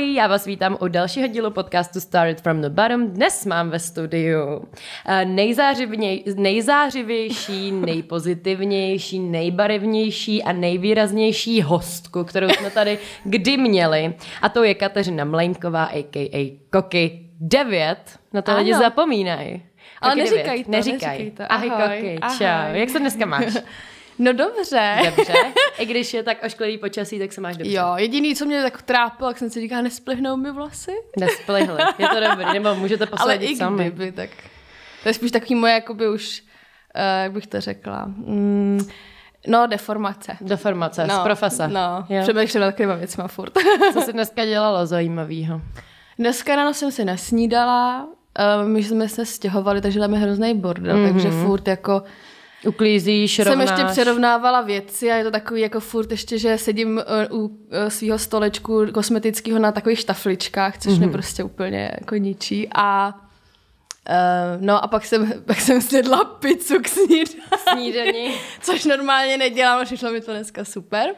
Ahoj, já vás vítám u dalšího dílu podcastu Started from the Bottom. Dnes mám ve studiu eh, nejzářivější, nejpozitivnější, nejbarevnější a nejvýraznější hostku, kterou jsme tady kdy měli. A to je Kateřina Mlejnková, a.k.a. Koky 9. Na to Ano. lidi zapomínají. Ale neříkej 9. to, neříkej to. Ahoj, Ahoj, Koky, ahoj. čau. Jak se dneska máš? No dobře. Dobře. I když je tak ošklivý počasí, tak se máš dobře. Jo, jediný, co mě tak trápilo, jak jsem si říkala, nesplihnou mi vlasy. Nesplihli. Je to dobrý, nebo můžete Ale posledit i sami. kdyby, tak to je spíš takový moje, jakoby už, uh, jak bych to řekla, mm, no deformace. Deformace no, z profese. No, Jo. přemýšlím nad takovýma věcma furt. Co jsi dneska dělala zajímavého? Dneska ráno jsem si nesnídala, uh, my jsme se stěhovali, takže tam je hrozný bordel, Mhm. mm-hmm. takže furt jako Uklízíš, jsem rovnáš. ještě přerovnávala věci a je to takový jako furt ještě, že sedím uh, u uh, svého stolečku kosmetického na takových štafličkách, což Mhm. mm-hmm. mě prostě úplně jako ničí a Uh, no a pak jsem, pak jsem snědla pizzu k snídani, Snídaní. což normálně nedělám, ale přišlo mi to dneska super.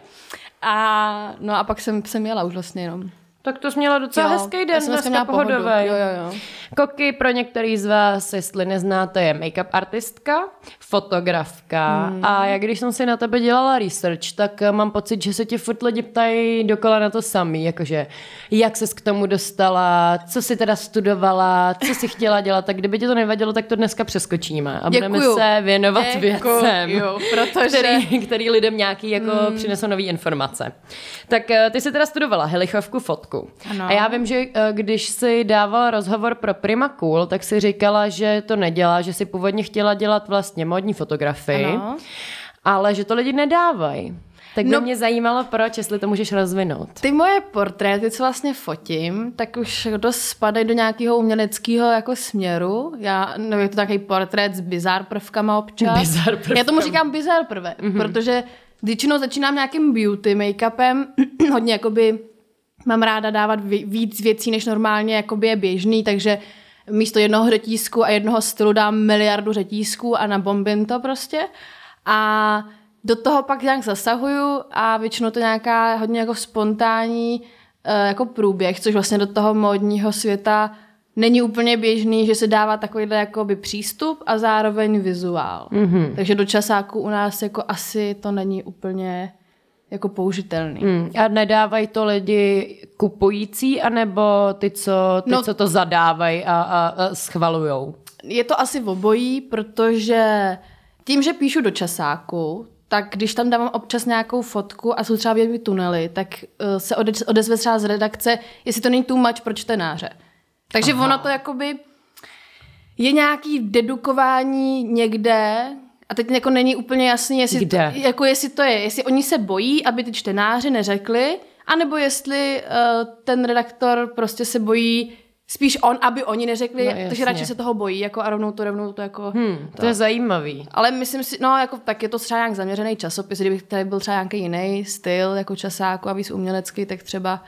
A no a pak jsem, jsem jela už vlastně jenom. Tak to jsi měla docela Jo, hezký den, jsem dneska měla pohodu. pohodový. Jo, jo, jo. Koky pro některý z vás, jestli neznáte, je make-up artistka, fotografka hmm. a já když jsem si na tebe dělala research, tak eh, mám pocit, že se ti furt lidi ptají dokola na to samý, jakože jak ses k tomu dostala, co si teda studovala, co si chtěla dělat, tak kdyby ti to nevadilo, tak to dneska přeskočíme a budeme Děkuju. se věnovat Děkuju, věcem, protože- který, který lidem nějaký jako hmm. přinesou nové informace. Tak eh, ty jsi teda studovala helichovku fotku. Ano. A já vím, že eh, když si dávala rozhovor pro Prima Cool, tak si říkala, že to nedělá, že si původně chtěla dělat vlastně modní fotografii, Ano. ale že to lidi nedávají. Tak by No- mě zajímalo, proč, jestli to můžeš rozvinout. Ty moje portréty, co vlastně fotím, tak už dost spadají do nějakého uměleckého jako směru. Já, no je to takový portrét s bizar prvkama občas. Bizar prvkama. Já tomu říkám bizar prvé, mm-hmm. protože většinou začínám nějakým beauty make-upem, hodně jakoby mám ráda dávat ví- víc věcí, než normálně jakoby je běžný, takže místo jednoho řetízku a jednoho stylu dám miliardu řetízků a nabombím to prostě. A do toho pak nějak zasahuju a většinou to nějaká hodně jako spontánní eh, jako průběh, což vlastně do toho módního světa není úplně běžný, že se dává takovýhle jakoby přístup a zároveň vizuál. Mm-hmm. Takže do časáku u nás jako asi to není úplně jako použitelný. Hmm. A nedávají to lidi kupující, anebo ty, co, ty, no, co to zadávají a, a, a schvalujou? Je to asi v obojí, protože tím, že píšu do časáku, tak když tam dávám občas nějakou fotku a jsou třeba větší tunely, tak uh, se ode- odezve třeba z redakce, jestli to není too much pro čtenáře. Takže Aha. ono to jakoby je nějaký dedukování někde, a teď jako není úplně jasný, jestli, Kde? To, jako jestli to je, jestli oni se bojí, aby ty čtenáři neřekli, anebo jestli uh, ten redaktor prostě se bojí spíš on, aby oni neřekli, No, takže radši se toho bojí, jako a rovnou to, rovnou to jako... Hmm, to je zajímavý. Ale myslím si, no jako tak je to třeba nějak zaměřený časopis, kdybych tady byl třeba nějaký jiný styl jako časáku a víc umělecký, tak třeba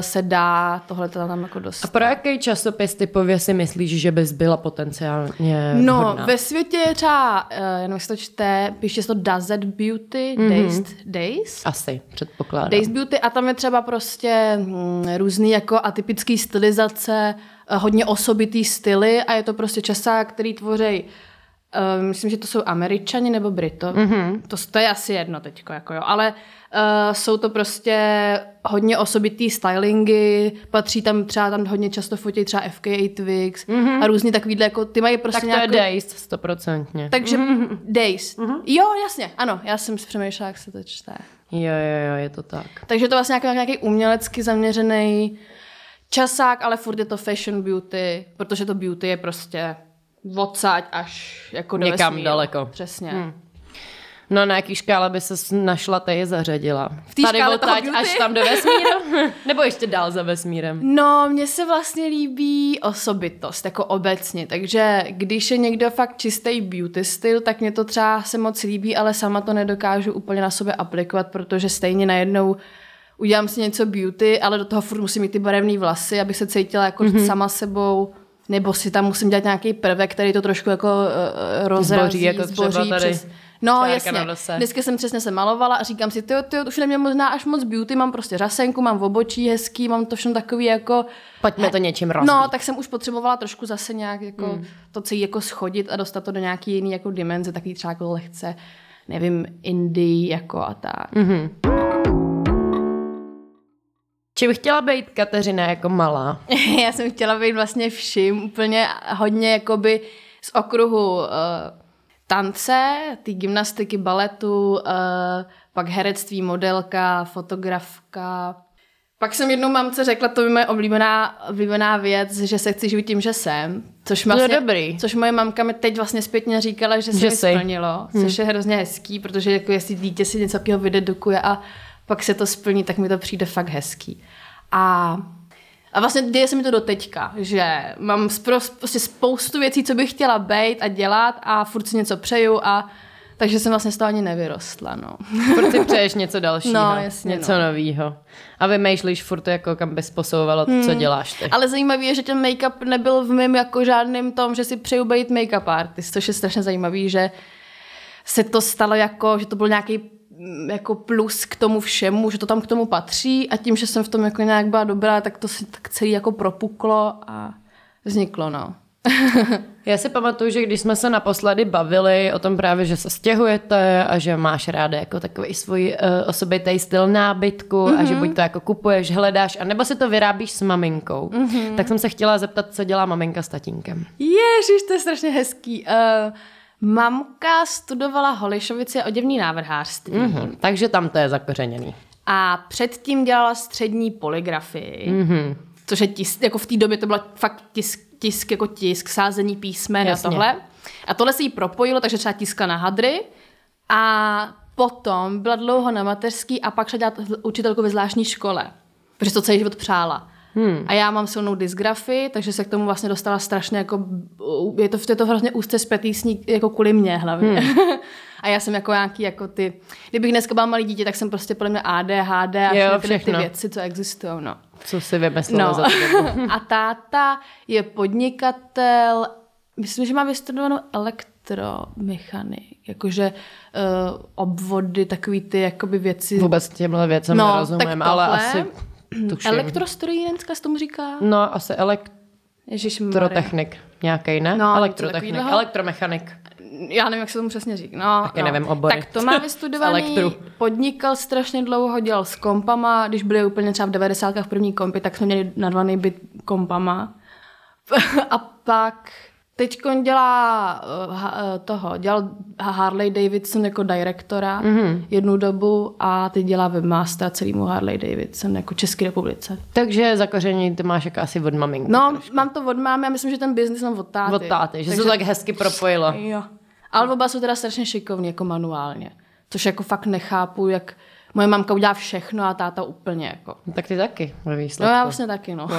se dá tohle to tam jako dost. A pro jaký časopis typově si myslíš, že bys byla potenciálně No, vhodná? ve světě je třeba, uh, jenom jestli to čte, píše se to Dazet Beauty, Mhm. mm-hmm. Days, Days. Asi, předpokládám. Days Beauty a tam je třeba prostě hm, různý jako atypický stylizace, eh, hodně osobitý styly a je to prostě časák, který tvoří myslím, že to jsou Američani nebo Brito. Mm-hmm. To, to je asi jedno teďko, jako jo. Ale uh, jsou to prostě hodně osobitý stylingy, patří tam třeba tam hodně často fotí třeba FKA Twigs mm-hmm. a různý takovýhle, jako ty mají prostě tak to je nějakou... Days, stoprocentně. Takže mm-hmm. Days. Mm-hmm. Jo, jasně, ano, já jsem si přemýšlela, jak se to čte. Jo, jo, jo, je to tak. Takže to vlastně nějaký, nějaký umělecky zaměřený časák, ale furt je to fashion beauty, protože to beauty je prostě odsaď až jako do Někam vesmíru. daleko. Přesně. Hmm. No na jaký škále by se našla, ty je zařadila? V té Tady škále toho odtaď až tam do vesmíru? Nebo ještě dál za vesmírem? No, mně se vlastně líbí osobitost, jako obecně, takže když je někdo fakt čistý beauty styl, tak mě to třeba se moc líbí, ale sama to nedokážu úplně na sobě aplikovat, protože stejně najednou udělám si něco beauty, ale do toho furt musím mít ty barevné vlasy, abych se cítila jako mm-hmm. sama sebou, nebo si tam musím dělat nějaký prvek, který to trošku jako uh, rozrazí, Zboří, jako třeba tady. přes... No čárka jasně, dneska jsem přesně se malovala a říkám si, ty ty už nemě možná až moc beauty, mám prostě řasenku, mám v obočí hezký, mám to všechno takový jako... Pojďme to něčím rozbít. No, tak jsem už potřebovala trošku zase nějak jako hmm. to celý jako schodit a dostat to do nějaký jiný jako dimenze, takový třeba jako lehce, nevím, indie jako a tak. Mm-hmm. Či bych chtěla být Kateřina jako malá? Já jsem chtěla být vlastně vším, úplně hodně jakoby z okruhu uh, tance, té gymnastiky, baletu, uh, pak herectví, modelka, fotografka. Pak jsem jednou mamce řekla, to je moje oblíbená, oblíbená věc, že se chci živit tím, že jsem. Což, vlastně, dobrý. což moje mamka mi teď vlastně zpětně říkala, že se Že mi jsi. splnilo. Což je hrozně hezký, protože jako jestli dítě si něco takového vydedukuje a pak se to splní, tak mi to přijde fakt hezký. A a vlastně děje se mi to do teďka, že mám spro- prostě spoustu věcí, co bych chtěla být a dělat a furt si něco přeju a takže jsem vlastně z toho ani nevyrostla, no. Furt si přeješ něco dalšího, No, jasně, něco no. novýho. A vymýšlíš furt jako kam bys posouvalo, hmm. co děláš ty. Ale zajímavé je, že ten make-up nebyl v mém jako žádným tom, že si přeju být make-up artist, což je strašně zajímavý, že se to stalo jako, že to byl nějaký jako plus k tomu všemu, že to tam k tomu patří a tím, že jsem v tom jako nějak byla dobrá, tak to si tak celý jako propuklo a vzniklo, no. Já si pamatuju, že když jsme se naposledy bavili o tom právě, že se stěhujete a že máš ráda jako takový svůj uh, osobitý styl nábytku mm-hmm. a že buď to jako kupuješ, hledáš, a nebo si to vyrábíš s maminkou. Mm-hmm. Tak jsem se chtěla zeptat, co dělá maminka s tatínkem. Ježiš, to je strašně hezký. Uh, mamka studovala Holišovici a oděvní návrhářství. Mm-hmm. Takže tam to je zakořeněný. A předtím dělala střední poligrafii, Mm-hmm. což je tisk, jako v té době to bylo fakt tisk, tisk jako tisk, sázení písmen Jasně. a tohle. A tohle se jí propojilo, takže třeba tiska na hadry. A potom byla dlouho na mateřský a pak šla dělat učitelku ve zvláštní škole, protože to celý život přála. Hmm. A já mám silnou dysgrafii, takže se k tomu vlastně dostala strašně jako, je to, je to hrozně úzce zpětý s ní, jako kvůli mě hlavně. Hmm. a já jsem jako nějaký jako ty, kdybych dneska byla malý dítě, tak jsem prostě podle mě ADHD a Jo, všechny ty věci, co existují, no. Co si vymyslela No. za a táta je podnikatel, myslím, že má vystudovanou elektromechanik, jakože uh, obvody, takový ty jakoby věci. Vůbec těmhle věcem No, nerozumím, ale asi tuším. Elektrostrojírenska se tomu říká? No, asi elektrotechnik nějaký, ne? No, Elektrotechnik, elektromechanik. Já nevím, jak se tomu přesně říká. No, Taky no. nevím obory. Tak to má vystudovaný, podnikal strašně dlouho, dělal s kompama, když byly úplně třeba v 90. první kompy, tak jsme měli narvaný byt kompama. A pak teď dělá uh, toho, dělal Harley Davidson jako direktora Mhm. mm-hmm. jednu dobu a teď dělá webmastera celému Harley Davidson jako České republice. Takže zakoření ty máš jako asi od maminky. No, mám to od mámy a myslím, že ten biznis mám od táty. Od táty, že se to tak hezky propojilo. Jo. Ale oba jsou teda strašně šikovní, jako manuálně. Což jako fakt nechápu, jak moje mamka udělá všechno a táta úplně jako. Tak ty taky ve No výsledku. já vlastně taky, no.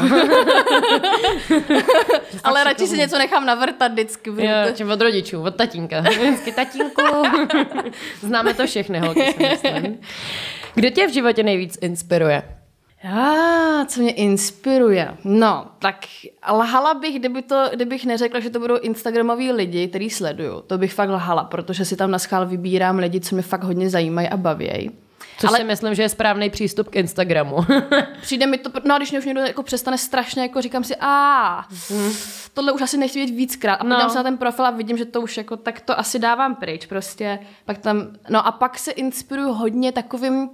Ale radši si něco nechám navrtat vždycky. Jo, čím od rodičů, od tatínka. Vždycky tatínku. Známe to všechny holky, si myslím. Kdo tě v životě nejvíc inspiruje? Já, co mě inspiruje? No, tak lhala bych, kdyby to, kdybych neřekla, že to budou instagramoví lidi, který sleduju. To bych fakt lhala, protože si tam na schál vybírám lidi, co mě fakt hodně zajímají a bavějí. Což Ale- si myslím, že je správný přístup k Instagramu. Přijde mi to, no a když mě už někdo jako přestane strašně, jako říkám si, a tohle už asi nechci vidět víckrát. A No. podívám se na ten profil a vidím, že to už jako, tak to asi dávám pryč prostě. Pak tam, no a pak se inspiruju hodně takovým,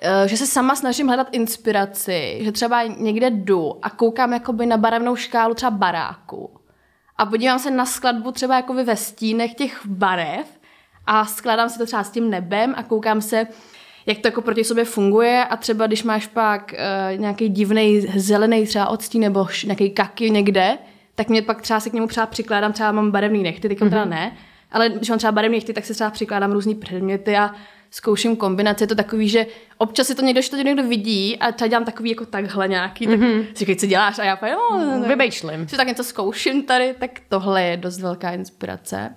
eh, že se sama snažím hledat inspiraci, že třeba někde jdu a koukám jakoby na barevnou škálu třeba baráku. A podívám se na skladbu třeba jakoby ve stínech těch barev a skládám si to třeba s tím nebem a koukám se, jak to jako proti sobě funguje a třeba když máš pak uh, nějaký divný zelený třeba odstín nebo nějaký kaky někde, tak mě pak třeba si k němu třeba přikládám, třeba mám barevný nechty, teď mm-hmm. teda ne, ale když mám třeba barevný nechty, tak si třeba přikládám různý předměty a zkouším kombinace. Je to takový, že občas si to někdo, že to někdo vidí a třeba dělám takový jako takhle nějaký, tak mm-hmm. si říkají, co děláš a já pak, jo, no, Vymýšlím. že tak něco zkouším tady, tak tohle je dost velká inspirace.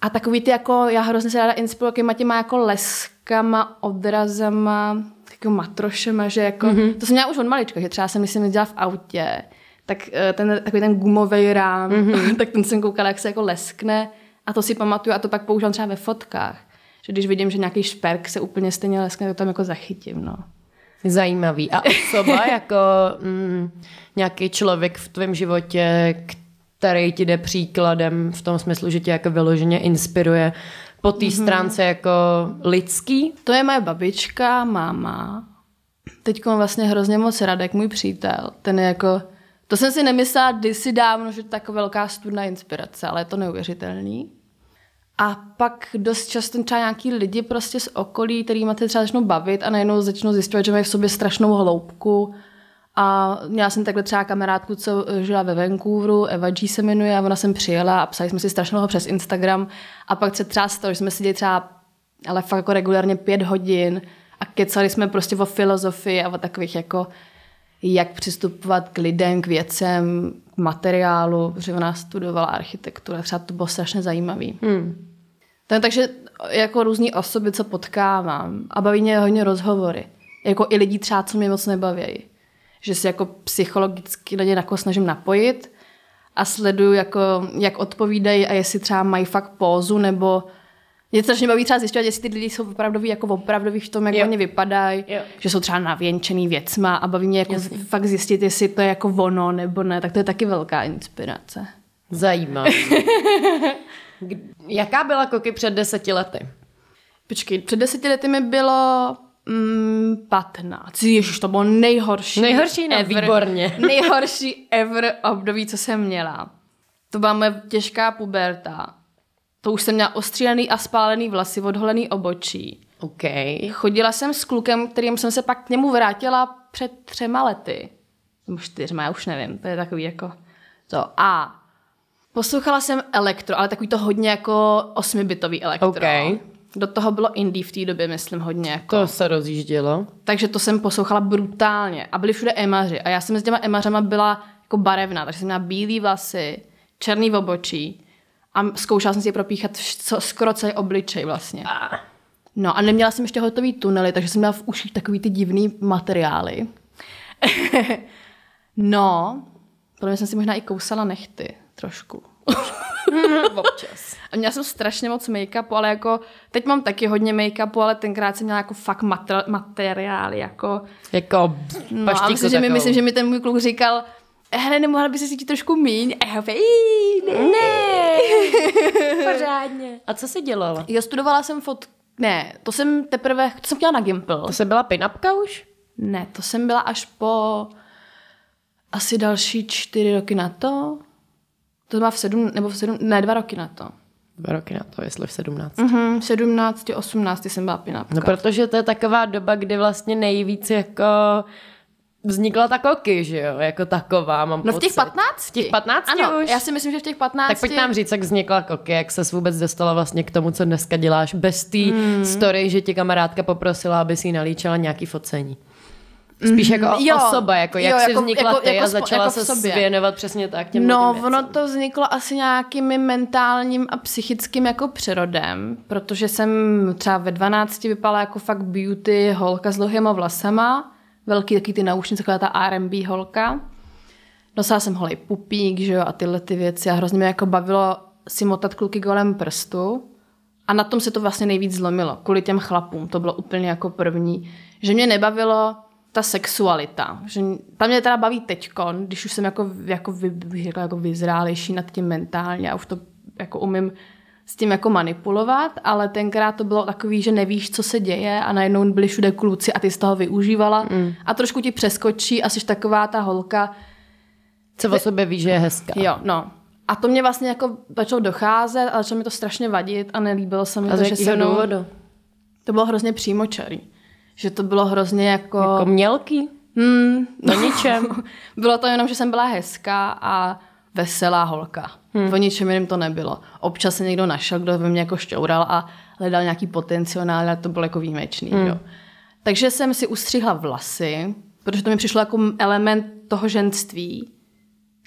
A takový ty jako, já hrozně se ráda inspiruji těma těma jako leskama, odrazama, jako matrošema, že jako, mm-hmm. to jsem měla už od malička, že třeba jsem, když jsem jezdila v autě, tak eh, ten, takový ten gumový rám, mm-hmm. tak ten jsem koukala, jak se jako leskne A to si pamatuju a to pak používám třeba ve fotkách. Že když vidím, že nějaký šperk se úplně stejně leskne, to tam jako zachytím, no. Zajímavý. A osoba jako mm, nějaký člověk v tvém životě, který ti jde příkladem v tom smyslu, že tě jako vyloženě inspiruje po té mm-hmm. stránce jako lidský? To je moje babička, máma. Teď vlastně hrozně moc Radek, můj přítel. Ten je jako... To jsem si nemyslela kdysi dávno, že to je tak velká studna inspirace, ale je to neuvěřitelný. A pak dost často třeba nějaký lidi prostě z okolí, který máte třeba začnou bavit a najednou začnou zjišťovat, že mají v sobě strašnou hloubku. A měla jsem takhle třeba kamarádku, co žila ve Vancouveru, Eva G se jmenuje, a ona jsem přijela a psali jsme si strašnou přes Instagram. A pak se třeba stalo, že jsme seděli třeba ale fakt jako regulárně pět hodin a kecali jsme prostě o filozofii a o takových jako jak přistupovat k lidem, k věcem, k materiálu, protože ona studovala architekturu, třeba to bylo strašně zajímavý. Hmm. takže jako různý osoby, co potkávám a baví mě hodně rozhovory. Jako i lidi třeba, co mě moc nebaví. Že si jako psychologicky na ně jako snažím napojit a sleduju, jako, jak odpovídají a jestli třeba mají fakt pózu nebo mě strašně baví třeba zjišťovat, jestli ty lidi jsou opravdoví, jako opravdoví v tom, jak jo. oni vypadají, že jsou třeba navěnčený věcma a baví mě jako fakt zjistit, jestli to je jako ono nebo ne, tak to je taky velká inspirace. Zajímavé. Jaká byla Koky před deseti lety? Počkej, před deseti lety mi bylo mm, 15. Ježiš, to bylo nejhorší. Nejhorší, ne, ever, výborně. nejhorší ever období, co jsem měla. To byla moje těžká puberta to už jsem měla ostřílený a spálený vlasy, odholený obočí. OK. Chodila jsem s klukem, kterým jsem se pak k němu vrátila před třema lety. Nebo čtyřma, já už nevím, to je takový jako to. A poslouchala jsem elektro, ale takový to hodně jako osmibitový elektro. Okay. Do toho bylo indie v té době, myslím, hodně. Jako. To se rozjíždělo. Takže to jsem poslouchala brutálně. A byli všude emaři. A já jsem s těma emařama byla jako barevná, takže jsem měla bílé vlasy, černý v obočí a zkoušela jsem si je propíchat co, skoro celý obličej vlastně. No a neměla jsem ještě hotový tunely, takže jsem měla v uších takový ty divný materiály. no, podle mě jsem si možná i kousala nechty trošku. Občas. A měla jsem strašně moc make-upu, ale jako teď mám taky hodně make-upu, ale tenkrát jsem měla jako fakt mater- materiály, jako... Jako no, a myslím, že mi, myslím, že mi ten můj kluk říkal, hele, nemohla by se cítit trošku míň? A já ne, ne. Pořádně. A co jsi dělala? Já studovala jsem fot... Ne, to jsem teprve, to jsem chtěla na Gimple. To jsem byla pinapka už? Ne, to jsem byla až po asi další čtyři roky na to. To má v sedm, nebo v sedm, ne, dva roky na to. Dva roky na to, jestli v sedmnácti. Mhm, sedmnácti, osmnácti jsem byla pinapka. No protože to je taková doba, kdy vlastně nejvíc jako vznikla ta koky, že jo, jako taková, mám No v těch 15? V těch 15 ano, už? já si myslím, že v těch 15. Tak pojď nám říct, jak vznikla koky, jak se vůbec dostala vlastně k tomu, co dneska děláš, bez té hmm. story, že ti kamarádka poprosila, aby si nalíčila nějaký focení. Spíš jako mm, jo, osoba, jako jak jo, jsi jako, vznikla jako, ty jako, a začala jako se věnovat přesně tak těm No, ono to vzniklo asi nějakým mentálním a psychickým jako přerodem, protože jsem třeba ve 12 vypadala jako fakt beauty holka s dlouhýma vlasama, velký taky ty naušnice, taková ta R&B holka. Nosila jsem holej pupík, že jo, a tyhle ty věci a hrozně mě jako bavilo si motat kluky golem prstu. A na tom se to vlastně nejvíc zlomilo, kvůli těm chlapům. To bylo úplně jako první. Že mě nebavilo ta sexualita. Že tam mě teda baví teďkon, když už jsem jako, jako, vy, jako vyzrálejší nad tím mentálně a už to jako umím s tím jako manipulovat, ale tenkrát to bylo takový, že nevíš, co se děje a najednou byli všude kluci a ty z toho využívala mm. a trošku ti přeskočí a jsi taková ta holka. Co o sobě víš, že je hezká. Jo, no. A to mě vlastně jako začalo docházet a začalo mi to strašně vadit a nelíbilo se mi a to, že se mnou... důvodu? To bylo hrozně přímočarý. Že to bylo hrozně jako... Jako mělký? Hmm, no ničem. bylo to jenom, že jsem byla hezká a veselá holka. Hmm. O ničem jiném to nebylo. Občas se někdo našel, kdo by mě jako šťoural a hledal nějaký potenciál, ale to bylo jako výjimečný. Hmm. Jo. Takže jsem si ustřihla vlasy, protože to mi přišlo jako element toho ženství.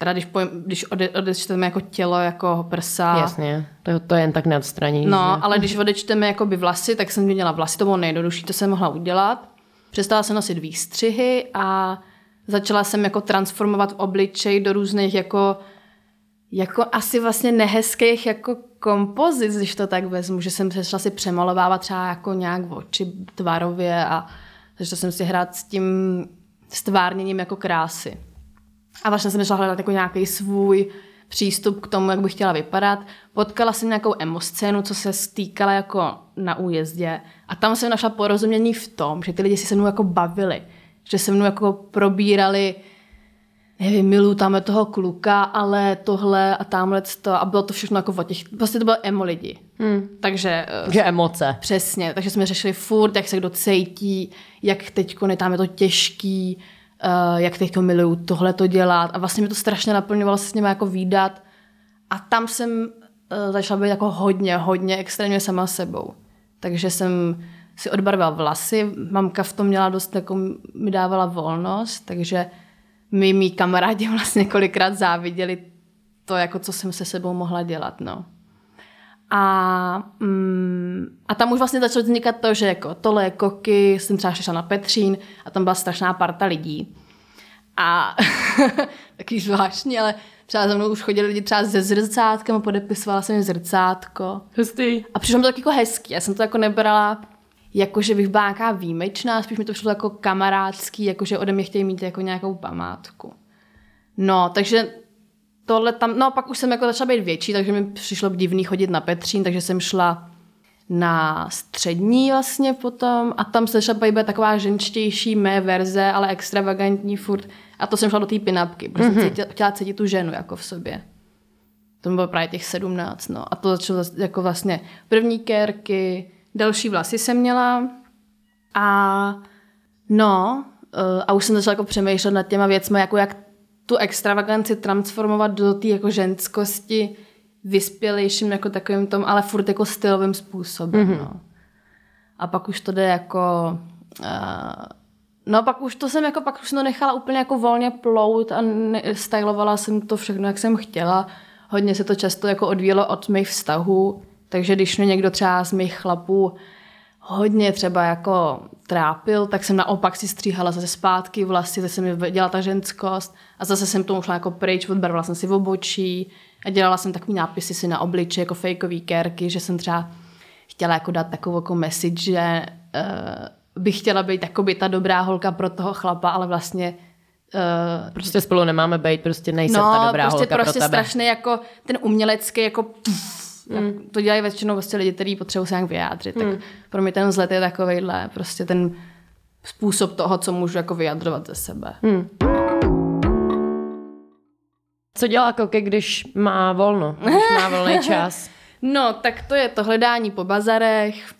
Teda když, pojem, když ode, odečteme jako tělo, jako prsa. Jasně, to, to je jen tak neodstranění. No, že? ale když odečteme jako by vlasy, tak jsem měla vlasy, to bylo nejjednodušší, to jsem mohla udělat. Přestala jsem nosit výstřihy a začala jsem jako transformovat obličej do různých jako jako asi vlastně nehezkých jako kompozic, když to tak vezmu, že jsem se šla si přemalovávat třeba jako nějak oči tvarově a začala jsem si hrát s tím stvárněním jako krásy. A vlastně jsem šla hledat jako nějaký svůj přístup k tomu, jak bych chtěla vypadat. Potkala jsem nějakou emoscénu, co se stýkala jako na újezdě a tam jsem našla porozumění v tom, že ty lidi si se mnou jako bavili, že se mnou jako probírali nevím, miluju tam toho kluka, ale tohle a tamhle to a bylo to všechno jako o těch, prostě to bylo emo lidi. Hmm. Takže... Že emoce. Přesně, takže jsme řešili furt, jak se kdo cítí, jak teď tam je to těžký, uh, jak teď miluju tohle to dělat a vlastně mi to strašně naplňovalo se s nimi jako výdat a tam jsem uh, začala být jako hodně, hodně extrémně sama sebou. Takže jsem si odbarvila vlasy, mamka v tom měla dost, jako mi dávala volnost, takže my, mý kamarádi vlastně kolikrát záviděli to, jako co jsem se sebou mohla dělat, no. A, mm, a tam už vlastně začalo vznikat to, že jako tohle je koky, jsem třeba šla na Petřín a tam byla strašná parta lidí. A taky zvláštní, ale třeba za mnou už chodili lidi třeba se zrcátkem a podepisovala jsem jim zrcátko. Hustý. A přišlo mi to tak jako hezký. Já jsem to jako nebrala jako, že bych byla nějaká výjimečná, spíš mi to přišlo jako kamarádský, jako, že ode mě chtějí mít jako nějakou památku. No, takže tohle tam, no pak už jsem jako začala být větší, takže mi přišlo divný chodit na Petřín, takže jsem šla na střední vlastně potom a tam se začala být taková ženštější mé verze, ale extravagantní furt. A to jsem šla do té pinapky, protože mm-hmm. jsem cítila, chtěla cítit tu ženu jako v sobě. To bylo právě těch sedmnáct, no. A to začalo jako vlastně první kérky, další vlasy jsem měla a no, eh, a už jsem začala jako přemýšlet nad těma věcmi, jako jak tu extravaganci transformovat do té jako ženskosti vyspělejším jako takovým tom, ale furt jako stylovým způsobem, mm-hmm. no. A pak už to jde jako... Uh, no pak už to jsem jako, pak už jsem to nechala úplně jako volně plout a ne, stylovala jsem to všechno, jak jsem chtěla. Hodně se to často jako odvíjelo od mých vztahů, takže když mě někdo třeba z mých chlapů hodně třeba jako trápil, tak jsem naopak si stříhala zase zpátky vlasy, zase mi dělala ta ženskost a zase jsem tomu šla jako pryč, odbarvala jsem si v obočí a dělala jsem takový nápisy si na obliči, jako fejkový kérky, že jsem třeba chtěla jako dát takovou jako message, že uh, bych chtěla být by ta dobrá holka pro toho chlapa, ale vlastně Uh, prostě spolu nemáme být, prostě nejsem no, ta dobrá prostě, holka prostě pro tebe. strašně jako ten umělecký jako pff, Mm. to dělají většinou prostě lidi, kteří potřebují se nějak vyjádřit. Mm. Tak pro mě ten vzhled je takovejhle, prostě ten způsob toho, co můžu jako vyjadřovat ze sebe. Mm. Co dělá Koke, když má volno, když má volný čas? no, tak to je to hledání po bazarech,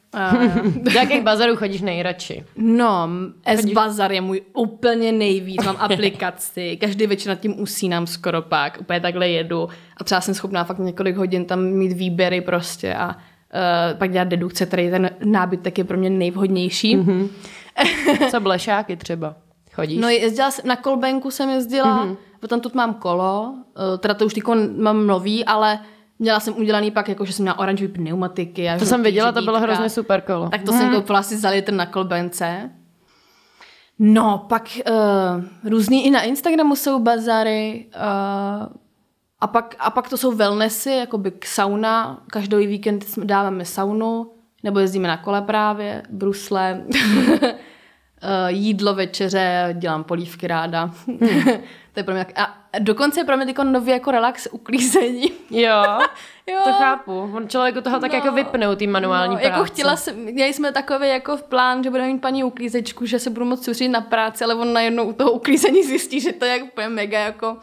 do jakých bazarů chodíš nejradši? No, S-Bazar je můj úplně nejvíc. Mám aplikaci, každý večer nad tím usínám skoro pak, úplně takhle jedu a třeba jsem schopná fakt několik hodin tam mít výběry prostě a uh, pak dělat dedukce, který ten nábytek je pro mě nejvhodnější. Mm-hmm. Co blešáky třeba? Chodíš? No jezdila jsem, na kolbenku jsem jezdila, mm-hmm. potom tu mám kolo, uh, teda to už mám nový, ale Měla jsem udělaný pak, jako, že jsem měla oranžový pneumatiky. A to jsem viděla, to bylo hrozně super kolo. Tak to hmm. jsem mhm. koupila asi za litr na kolbence. No, pak uh, různý i na Instagramu jsou bazary. Uh, a, pak, a pak to jsou wellnessy, jako by sauna. Každý víkend dáváme saunu, nebo jezdíme na kole právě, brusle. uh, jídlo, večeře, dělám polívky ráda. Hmm. to je pro mě a dokonce je pro mě jako nový jako relax uklízení. Jo, jo. to chápu. On člověk toho tak no, jako vypnou tým manuální no, práce. Jako chtěla jsem, měli jsme takový jako v plán, že budeme mít paní uklízečku, že se budu moc soustředit na práci, ale on najednou u toho uklízení zjistí, že to je úplně mega jako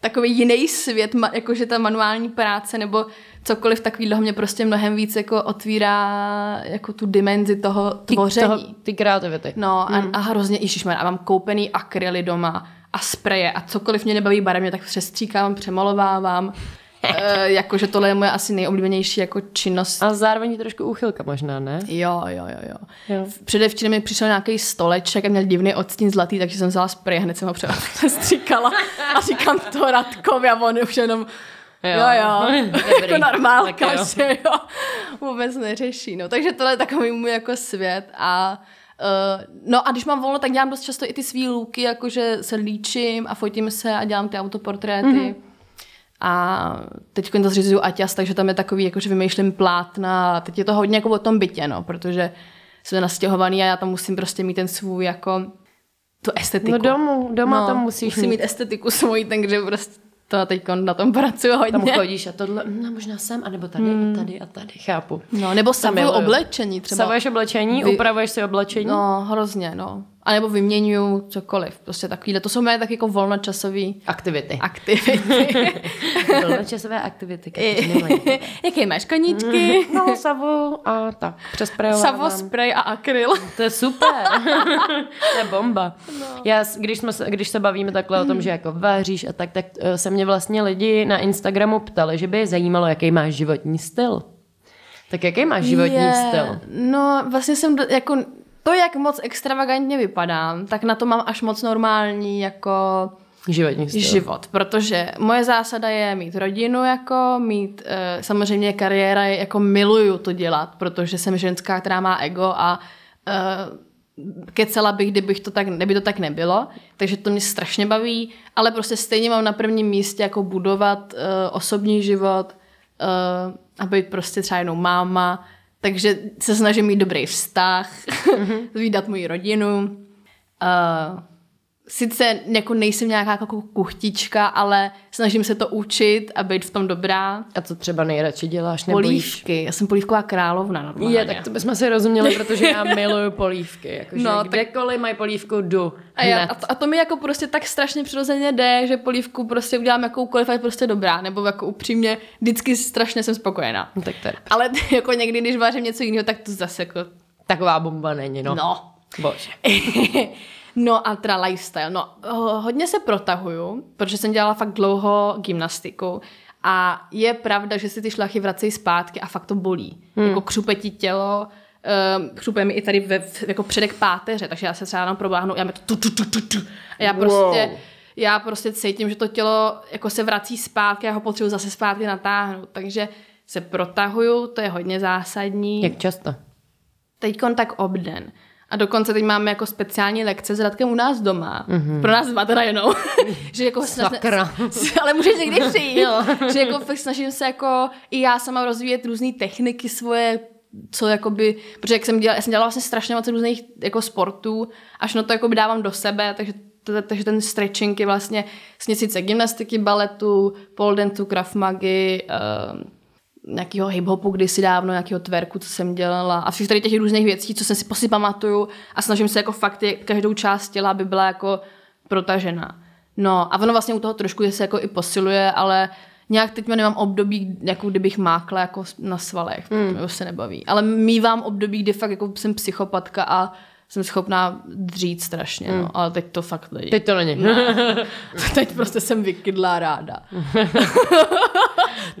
takový jiný svět, jakože ta manuální práce nebo cokoliv takového mě prostě mnohem víc jako otvírá jako tu dimenzi toho tvoření. Ty, toho, ty kreativity. No a, hmm. a hrozně, ježišmar, a mám koupený akryly doma a spreje a cokoliv mě nebaví barevně, tak přestříkám, přemalovávám. e, jakože tohle je moje asi nejoblíbenější jako činnost. A zároveň trošku úchylka možná, ne? Jo, jo, jo, jo. jo. Předevčírem mi přišel nějaký stoleček a měl divný odstín zlatý, takže jsem vzala spray a hned jsem ho přestříkala a říkám to Radkovi a on už jenom Jo, jo, jo. Dobrý. jako normálka, jo. že jo, vůbec neřeší. No. Takže tohle je takový můj jako svět a Uh, no a když mám volno, tak dělám dost často i ty svý luky, jakože se líčím a fotím se a dělám ty autoportréty. Mm-hmm. A teď to zřizuju Aťas, takže tam je takový, jako že vymýšlím plátna a teď je to hodně jako o tom bytě, no, protože jsme nastěhovaný a já tam musím prostě mít ten svůj jako tu estetiku. No domů, doma no, tam musíš musím mít. estetiku svoji, takže prostě to teď na tom pracuji hodně. Tam chodíš a tohle, no možná sem, anebo tady hmm. a tady a tady, chápu. No, nebo samuju oblečení třeba. Savuješ oblečení, Vy... upravuješ si oblečení? No, hrozně, no. A nebo vyměňuju cokoliv. Prostě takovýhle. To jsou moje tak jako volnočasové aktivity. Aktivity. volnočasové aktivity. Jaké máš koníčky? no, savu a tak. Přesprejovávám. Savo, spray a akryl. To je super. to je bomba. No. Já, když, jsme, když se bavíme takhle o tom, že jako vaříš a tak, tak eh, se mě vlastně lidi na Instagramu ptali, že by je zajímalo, jaký máš životní styl. Tak jaký máš životní yeah. styl? No, vlastně jsem do, jako to, jak moc extravagantně vypadám, tak na to mám až moc normální jako Životní styl. život, protože moje zásada je mít rodinu, jako mít uh, samozřejmě kariéra, jako miluju to dělat, protože jsem ženská, která má ego a uh, kecela bych, kdybych to tak, kdyby to tak nebylo, takže to mě strašně baví, ale prostě stejně mám na prvním místě jako budovat uh, osobní život uh, a být prostě třeba jenom máma, takže se snažím mít dobrý vztah, mm-hmm. zvídat moji rodinu. Uh, sice jako nejsem nějaká jako kuchtička, ale snažím se to učit a být v tom dobrá. A co třeba nejradši děláš? Polívky. Já jsem polívková královna normálně. Je, tak to bychom si rozuměli, protože já miluju polívky. Jakože no, kdekoliv tak... mají polívku, jdu a, já, a, to, a to mi jako prostě tak strašně přirozeně jde, že polívku prostě udělám jakoukoliv a je prostě dobrá. Nebo jako upřímně, vždycky strašně jsem spokojená. No, tak to je. Ale jako někdy, když vařím něco jiného, tak to zase jako... Taková bomba není, no. No. Bože. No a teda lifestyle. No, hodně se protahuju, protože jsem dělala fakt dlouho gymnastiku a je pravda, že si ty šlachy vracejí zpátky a fakt to bolí. Hmm. Jako křupe ti tělo, um, křupe mi i tady ve, jako předek páteře, takže já se třeba jenom probáhnu, já to tu, tu, tu, tu, tu. A já prostě, wow. já prostě cítím, že to tělo jako se vrací zpátky, já ho potřebuji zase zpátky natáhnout, takže se protahuju, to je hodně zásadní. Jak často? Teď tak obden. A dokonce teď máme jako speciální lekce s Radkem u nás doma. Mm-hmm. Pro nás dva teda jenom. že jako Sakra. ale můžeš někdy přijít. že jako fakt snažím se jako i já sama rozvíjet různé techniky svoje, co jakoby, protože jak jsem dělala, já jsem dělala vlastně strašně moc různých jako sportů, až na to jakoby dávám do sebe, takže takže ten stretching je vlastně směsice gymnastiky, baletu, pole dantu, krav magy, uh, nějakého hip-hopu kdysi dávno, nějakého tverku, co jsem dělala a všech tady těch různých věcí, co jsem si prostě pamatuju a snažím se jako fakt každou část těla, aby byla jako protažená. No a ono vlastně u toho trošku se jako i posiluje, ale nějak teď nemám období, jako kdybych mákla jako na svalech, mm. to se nebaví. Ale mývám období, kdy fakt jako jsem psychopatka a jsem schopná dřít strašně, mm. no, ale teď to fakt není. Teď to není. Ne. teď prostě jsem vykydlá ráda.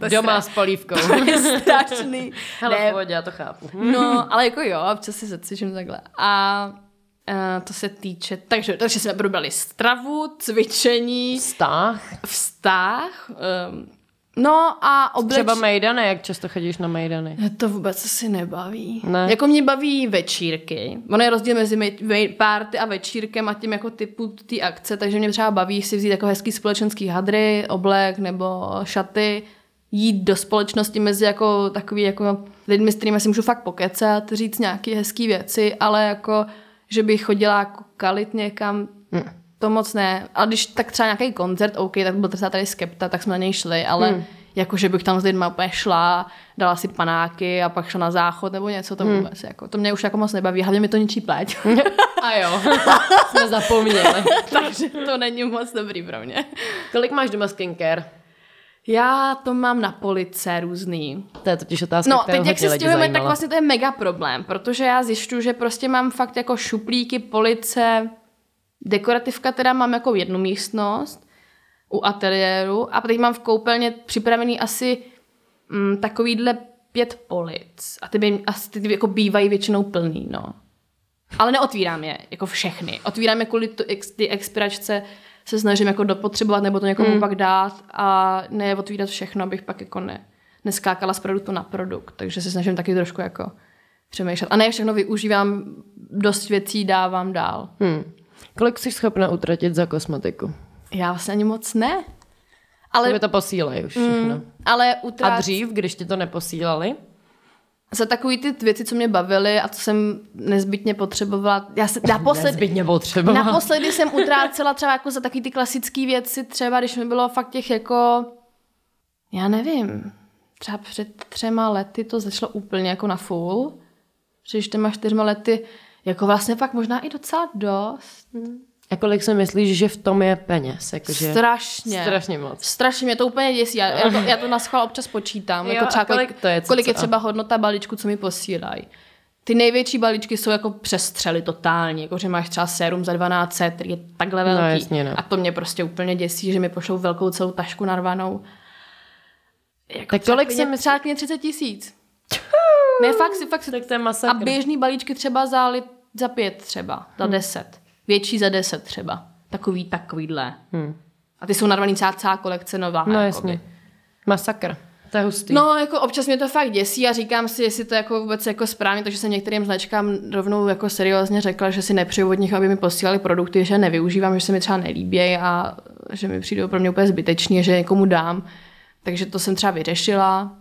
to Doma s polívkou. To je strašný. Hele, ne. pohodě, já to chápu. no, ale jako jo, občas si zacvičím takhle. A Uh, to se týče, takže, takže jsme probrali stravu, cvičení. Vztah. Vztah. Um, No a obleč... Třeba Mejdany, jak často chodíš na Mejdany? To vůbec asi nebaví. Ne. Jako mě baví večírky. Ono je rozdíl mezi párty a večírkem a tím jako typu ty akce, takže mě třeba baví si vzít jako hezký společenský hadry, oblek nebo šaty, jít do společnosti mezi jako takový jako lidmi, s kterými si můžu fakt pokecat, říct nějaké hezké věci, ale jako, že bych chodila jako kalit někam, hmm. To moc ne. Ale když tak třeba nějaký koncert, OK, tak byl třeba tady Skepta, tak jsme na něj šli, ale hmm. jako, že bych tam s lidmi úplně šla, dala si panáky a pak šla na záchod nebo něco, to hmm. vůbec, jako, to mě už jako moc nebaví, hlavně mi to ničí pleť. a jo, jsme zapomněli. Takže to není moc dobrý pro mě. Kolik máš doma skincare? Já to mám na police různý. To je totiž otázka, No, teď jak se stěhujeme, tak vlastně to je mega problém, protože já zjišťuju, že prostě mám fakt jako šuplíky, police, Dekorativka teda mám jako jednu místnost u ateliéru a teď mám v koupelně připravený asi mm, takovýhle pět polic a ty, by, asi ty jako bývají většinou plný, no. Ale neotvírám je, jako všechny. Otvírám je kvůli ty expiračce, se snažím jako dopotřebovat nebo to někomu mm. pak dát a ne otvírat všechno, abych pak jako ne, neskákala z produktu na produkt. Takže se snažím taky trošku jako přemýšlet. A ne všechno využívám, dost věcí dávám dál. Hmm. Kolik jsi schopna utratit za kosmetiku? Já vlastně ani moc ne. Ale, to, to posílají už všechno. Mm, ale utrát... A dřív, když ti to neposílali? Za takový ty věci, co mě bavily a co jsem nezbytně potřebovala. Já se, naposled, nezbytně potřebovala. Naposledy jsem utrácela třeba jako za takový ty klasické věci, třeba když mi bylo fakt těch jako, já nevím, třeba před třema lety to začalo úplně jako na full. Před čtyřma, čtyřma lety jako vlastně fakt možná i docela dost. A kolik si myslíš, že v tom je peněz? Jakože strašně. Strašně moc. Strašně mě to úplně děsí. Já, já, to, já to na schvál občas počítám. Jo, jako třeba kolik, to je, kolik je třeba hodnota balíčku, co mi posílají. Ty největší balíčky jsou jako přestřely totálně, jako že máš třeba sérum za 12, který je takhle velký. No, jasně, no. A to mě prostě úplně děsí, že mi pošlou velkou celou tašku narvanou. Jako tak kolik jsem... Třeba 30 tisíc. ne, fakt si, fakt si. Tak to je masakr. A běžný balíčky třeba za, za pět třeba, za hmm. deset. Větší za deset třeba. Takový, takovýhle. Hmm. A ty jsou narvaný celá, celá kolekce nová. No jasně. Masakr. To je hustý. No, jako občas mě to fakt děsí a říkám si, jestli to jako vůbec jako správně, takže jsem některým značkám rovnou jako seriózně řekla, že si nepřeju od nich, aby mi posílali produkty, že nevyužívám, že se mi třeba nelíbí a že mi přijdou pro mě úplně zbytečný, že někomu dám. Takže to jsem třeba vyřešila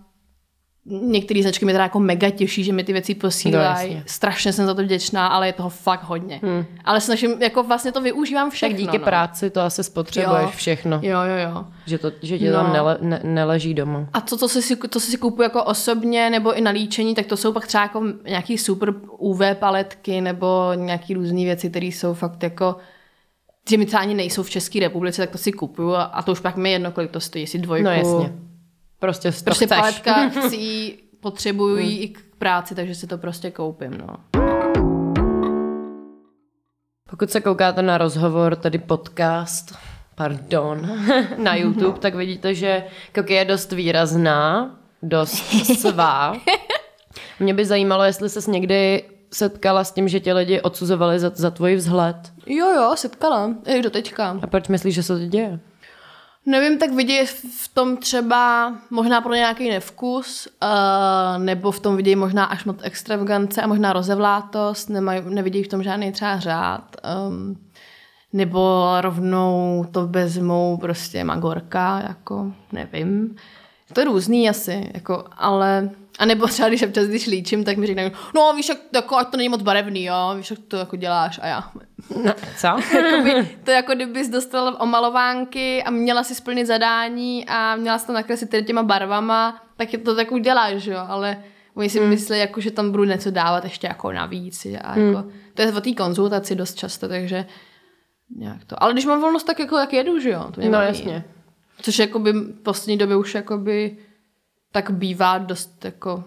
některé značky mi teda jako mega těší, že mi ty věci posílají. No, Strašně jsem za to vděčná, ale je toho fakt hodně. Hmm. Ale snažím, jako vlastně to využívám všechno. Tak díky no. práci to asi spotřebuješ jo. všechno. Jo, jo, jo. Že, to, že ti no. tam nele, ne, neleží doma. A to, co si, to, si kupuju jako osobně nebo i na líčení, tak to jsou pak třeba jako nějaký super UV paletky nebo nějaký různé věci, které jsou fakt jako že mi třeba ani nejsou v České republice, tak to si kupuju a, a to už pak mi jedno, kolik to stojí, jestli dvojku, no, jasně Prostě, to prostě chceš. paletka chci, potřebuju hmm. i k práci, takže si to prostě koupím. No. Pokud se koukáte na rozhovor, tedy podcast, pardon, na YouTube, tak vidíte, že Koky je dost výrazná, dost svá. Mě by zajímalo, jestli ses někdy setkala s tím, že tě lidi odsuzovali za, za tvůj vzhled. Jo, jo, setkala. I do teďka. A proč myslíš, že se to děje? Nevím, tak vidějí v tom třeba možná pro nějaký nevkus, uh, nebo v tom vidějí možná až moc extravagance a možná rozevlátost, nemaj, nevidějí v tom žádný třeba řád. Um, nebo rovnou to vezmou prostě magorka, jako nevím. To je různý asi, jako, ale a nebo třeba, když občas, když líčím, tak mi řekne, no víš, jak, jako, ať to není moc barevný, jo, víš, jak to jako děláš a já. No, co? Jakoby, to jako kdybys dostal omalovánky a měla si splnit zadání a měla si to nakreslit těma barvama, tak je to tak uděláš, jo, ale oni si hmm. myslí, jako, že tam budu něco dávat ještě jako navíc. A hmm. jako, to je o té konzultaci dost často, takže nějak to. Ale když mám volnost, tak jako jak jedu, že jo? To no jasně. Což jakoby v poslední době už jakoby tak bývá dost jako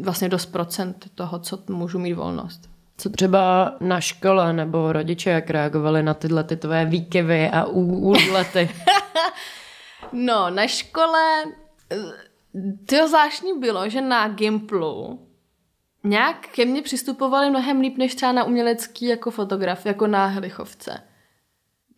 vlastně dost procent toho, co můžu mít volnost. Co třeba na škole nebo rodiče, jak reagovali na tyhle ty tvoje výkyvy a úlety? no, na škole to zvláštní bylo, že na Gimplu nějak ke mně přistupovali mnohem líp než třeba na umělecký jako fotograf, jako na Helichovce.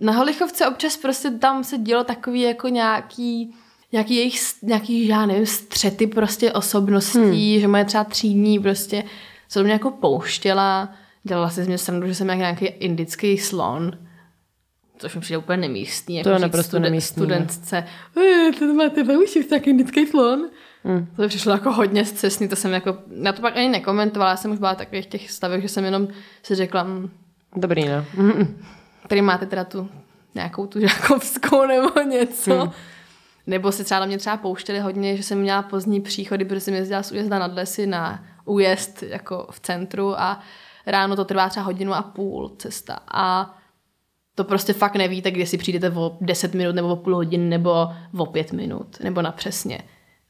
Na Helichovce občas prostě tam se dělo takový jako nějaký nějaký jejich, nějaký, já nevím, střety prostě osobností, hmm. že moje třeba třídní prostě se do mě jako pouštěla, dělala si z mě srandu, že jsem jak nějaký indický slon, což mi přijde úplně nemístný. Jako to je naprosto studen, nemístný. Studentce, to máte ve uších tak indický slon. Hmm. To přišlo jako hodně zcestný, to jsem jako, na to pak ani nekomentovala, já jsem už byla v takových těch stavech, že jsem jenom si řekla, mm, Dobrý, no. Tady máte teda tu nějakou tu žákovskou nebo něco. Hmm. Nebo se třeba na mě třeba pouštěli hodně, že jsem měla pozdní příchody, protože jsem jezdila z újezda nad lesy na újezd jako v centru a ráno to trvá třeba hodinu a půl cesta. A to prostě fakt nevíte, kde si přijdete o 10 minut nebo o půl hodiny nebo o 5 minut nebo na přesně.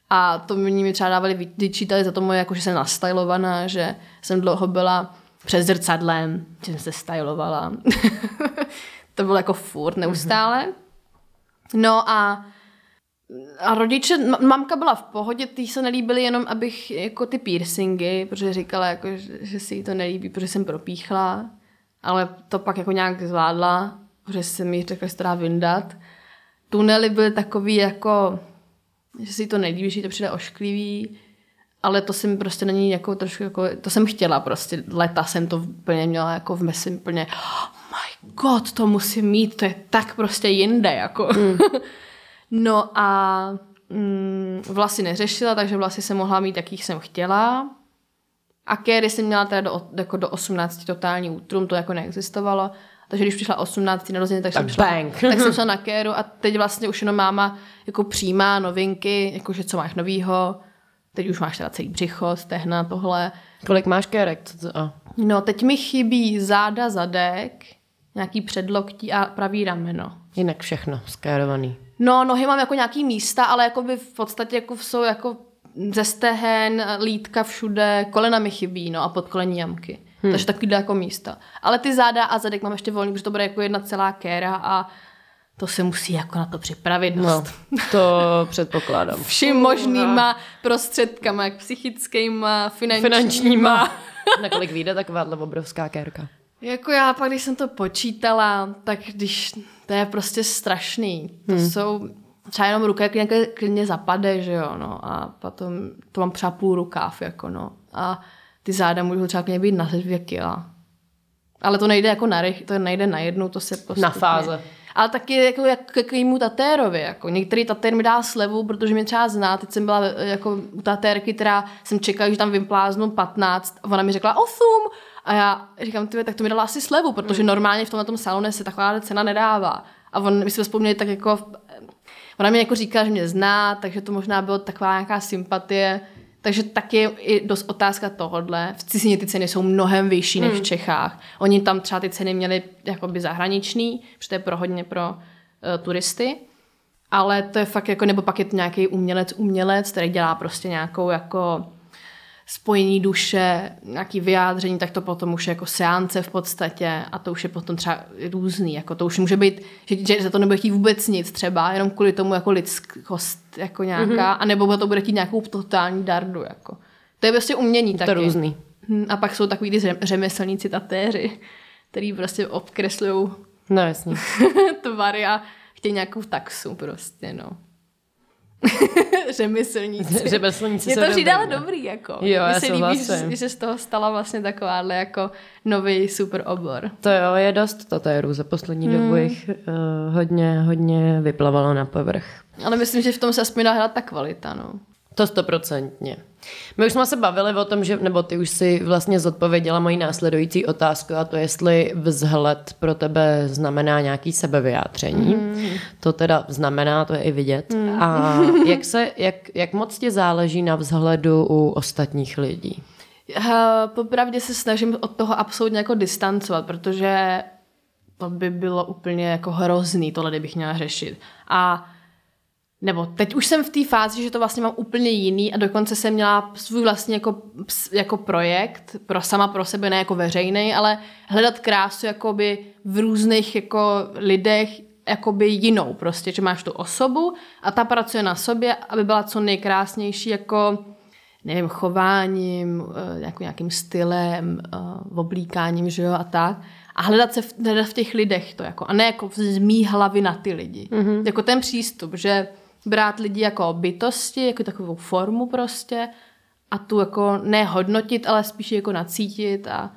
A to mě mi třeba dávali, vyčítali za to moje, jako, že jsem nastylovaná, že jsem dlouho byla před zrcadlem, že jsem se stylovala. to bylo jako furt neustále. No a a rodiče, mamka byla v pohodě, ty se nelíbily jenom, abych jako ty piercingy, protože říkala, jako, že, že si jí to nelíbí, protože jsem propíchla, ale to pak jako nějak zvládla, protože jsem jí řekla, že to dá vyndat. Tunely byly takový jako, že si to nelíbí, že jí to přijde ošklivý, ale to jsem prostě není jako trošku jako, to jsem chtěla prostě, leta jsem to úplně měla jako v mesi úplně, oh my god, to musím mít, to je tak prostě jinde, jako. Mm. No a mm, vlasy neřešila, takže vlasy jsem mohla mít, jakých jsem chtěla. A kéry jsem měla teda do, jako do 18 totální útrum, to jako neexistovalo. Takže když přišla 18 narozeniny, tak, Tak jsem šla, bang. tak jsem šla na kéru a teď vlastně už jenom máma jako přijímá novinky, jakože co máš novýho. Teď už máš teda celý břicho, stehna, tohle. Kolik máš kérek? Co to, a. No, teď mi chybí záda, zadek, nějaký předloktí a pravý rameno. Jinak všechno skérovaný. No, nohy mám jako nějaký místa, ale jako by v podstatě jako jsou jako ze stehen, lítka všude, kolena mi chybí, no a podkolení jamky. Hmm. Takže takovýhle jako místa. Ale ty záda a zadek mám ještě volný, protože to bude jako jedna celá kéra a to se musí jako na to připravit No, dost. to předpokládám. Vším možnýma prostředkama, jak psychickýma, finančníma. Finančníma. Na kolik vyjde takováhle obrovská kérka? Jako já pak, když jsem to počítala, tak když to je prostě strašný. To hmm. jsou třeba jenom ruka, jak nějaké klidně zapade, že jo, no. A potom to mám třeba půl rukáv, jako no. A ty záda můžou třeba klidně být na dvě kila. Ale to nejde jako na rych, to nejde na jednu, to se postupně. Na fáze. Ale taky jako jak k kýmu tatérovi, jako některý tatér mi dá slevu, protože mě třeba zná, teď jsem byla jako u tatérky, která jsem čekala, že tam vympláznu 15 a ona mi řekla 8 a já říkám, ty, tak to mi dala asi slevu, protože normálně v tomhle tom salonu se taková cena nedává. A on, my jsme vzpomněli tak jako, ona mi jako říkala, že mě zná, takže to možná bylo taková nějaká sympatie, takže taky je i dost otázka tohodle. V cizině ty ceny jsou mnohem vyšší než v Čechách. Oni tam třeba ty ceny měli jakoby zahraniční, protože to je pro hodně pro uh, turisty. Ale to je fakt jako, nebo pak je to nějaký umělec, umělec, který dělá prostě nějakou jako spojení duše, nějaký vyjádření, tak to potom už je jako seance v podstatě a to už je potom třeba různý, jako to už může být, že, že za to nebude chtít vůbec nic třeba, jenom kvůli tomu jako lidskost jako nějaká, mm-hmm. anebo to bude chtít nějakou totální dardu, jako. To je prostě umění To taky. je různý. Hm, A pak jsou takový ty řem- řemeslníci tatéři, který prostě obkreslují No jasně. tvary a chtějí nějakou taxu prostě, no. Řemeslníci. Řemeslníci jsou to přijde ale dobrý, no. dobrý, jako. Jo, Mně já se líbí, že, že z toho stala vlastně takováhle jako nový super obor. To jo, je dost tatérů. Za poslední Hmm. dobu jich uh, hodně, hodně vyplavalo na povrch. Ale myslím, že v tom se aspoň dá hrát ta kvalita, no. To stoprocentně. My už jsme se bavili o tom, že, nebo ty už si vlastně zodpověděla moji následující otázku a to jestli vzhled pro tebe znamená nějaký sebevyjádření. Mm. To teda znamená, to je i vidět. Mm. A jak, se, jak, jak moc ti záleží na vzhledu u ostatních lidí? Já popravdě se snažím od toho absolutně jako distancovat, protože to by bylo úplně jako hrozný, tohle kdybych měla řešit. A nebo teď už jsem v té fázi, že to vlastně mám úplně jiný a dokonce jsem měla svůj vlastně jako, jako projekt, pro sama pro sebe, ne jako veřejný, ale hledat krásu jakoby v různých jako lidech, jakoby jinou prostě, že máš tu osobu a ta pracuje na sobě, aby byla co nejkrásnější jako nevím, chováním, eh, jako nějakým stylem, eh, oblíkáním, že jo, a tak. A hledat se v, hledat v těch lidech to jako, a ne jako z mý hlavy na ty lidi. Mm-hmm. Jako ten přístup, že brát lidi jako bytosti, jako takovou formu prostě a tu jako nehodnotit, ale spíš jako nacítit a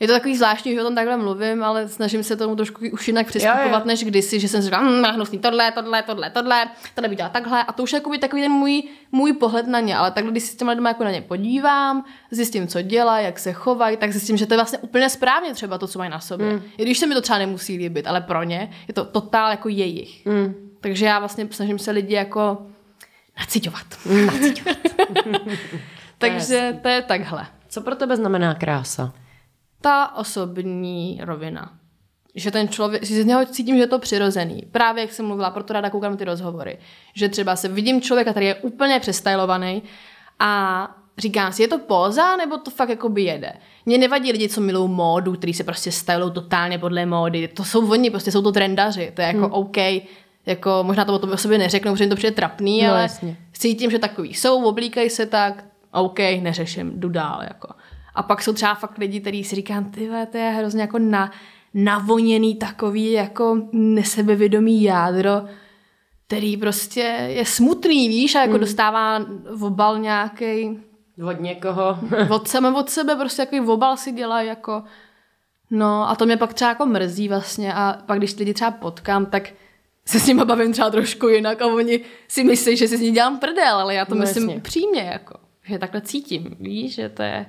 je to takový zvláštní, že o tom takhle mluvím, ale snažím se tomu trošku už jinak přistupovat, než kdysi, že jsem si říkala, hm, hnusný tohle, tohle, tohle, tohle, tohle by dělala takhle a to už je jakoby takový ten můj, můj pohled na ně, ale takhle, když si s těma lidma jako na ně podívám, zjistím, co dělají, jak se chovají, tak zjistím, že to je vlastně úplně správně třeba to, co mají na sobě. Mm. I když se mi to třeba nemusí líbit, ale pro ně je to totál jako jejich. Mm. Takže já vlastně snažím se lidi jako naciťovat. naciťovat. Takže to je takhle. Co pro tebe znamená krása? ta osobní rovina. Že ten člověk, že z něho cítím, že je to přirozený. Právě jak jsem mluvila, proto ráda koukám ty rozhovory. Že třeba se vidím člověka, který je úplně přestylovaný a říkám si, je to póza, nebo to fakt jako by jede. Mně nevadí lidi, co milují módu, který se prostě stylují totálně podle módy. To jsou oni, prostě jsou to trendaři. To je jako hmm. OK. Jako, možná to o tobě o sobě neřeknou, protože jim to přijde trapný, No, ale jasně. cítím, že takový jsou, oblíkají se tak, OK, neřeším, jdu dál. Jako. A pak jsou třeba fakt lidi, kteří si říkám, ty to je hrozně jako na, navoněný takový jako nesebevědomý jádro, který prostě je smutný, víš, a jako hmm. dostává v obal nějaký Od někoho? od sebe, od sebe prostě takový obal si dělá jako no a to mě pak třeba jako mrzí vlastně a pak když lidi třeba potkám, tak se s nimi bavím třeba trošku jinak a oni si myslí, že si z ní dělám prdel, ale já to No, myslím jasně. přímě, jako, že takhle cítím, víš, že to je,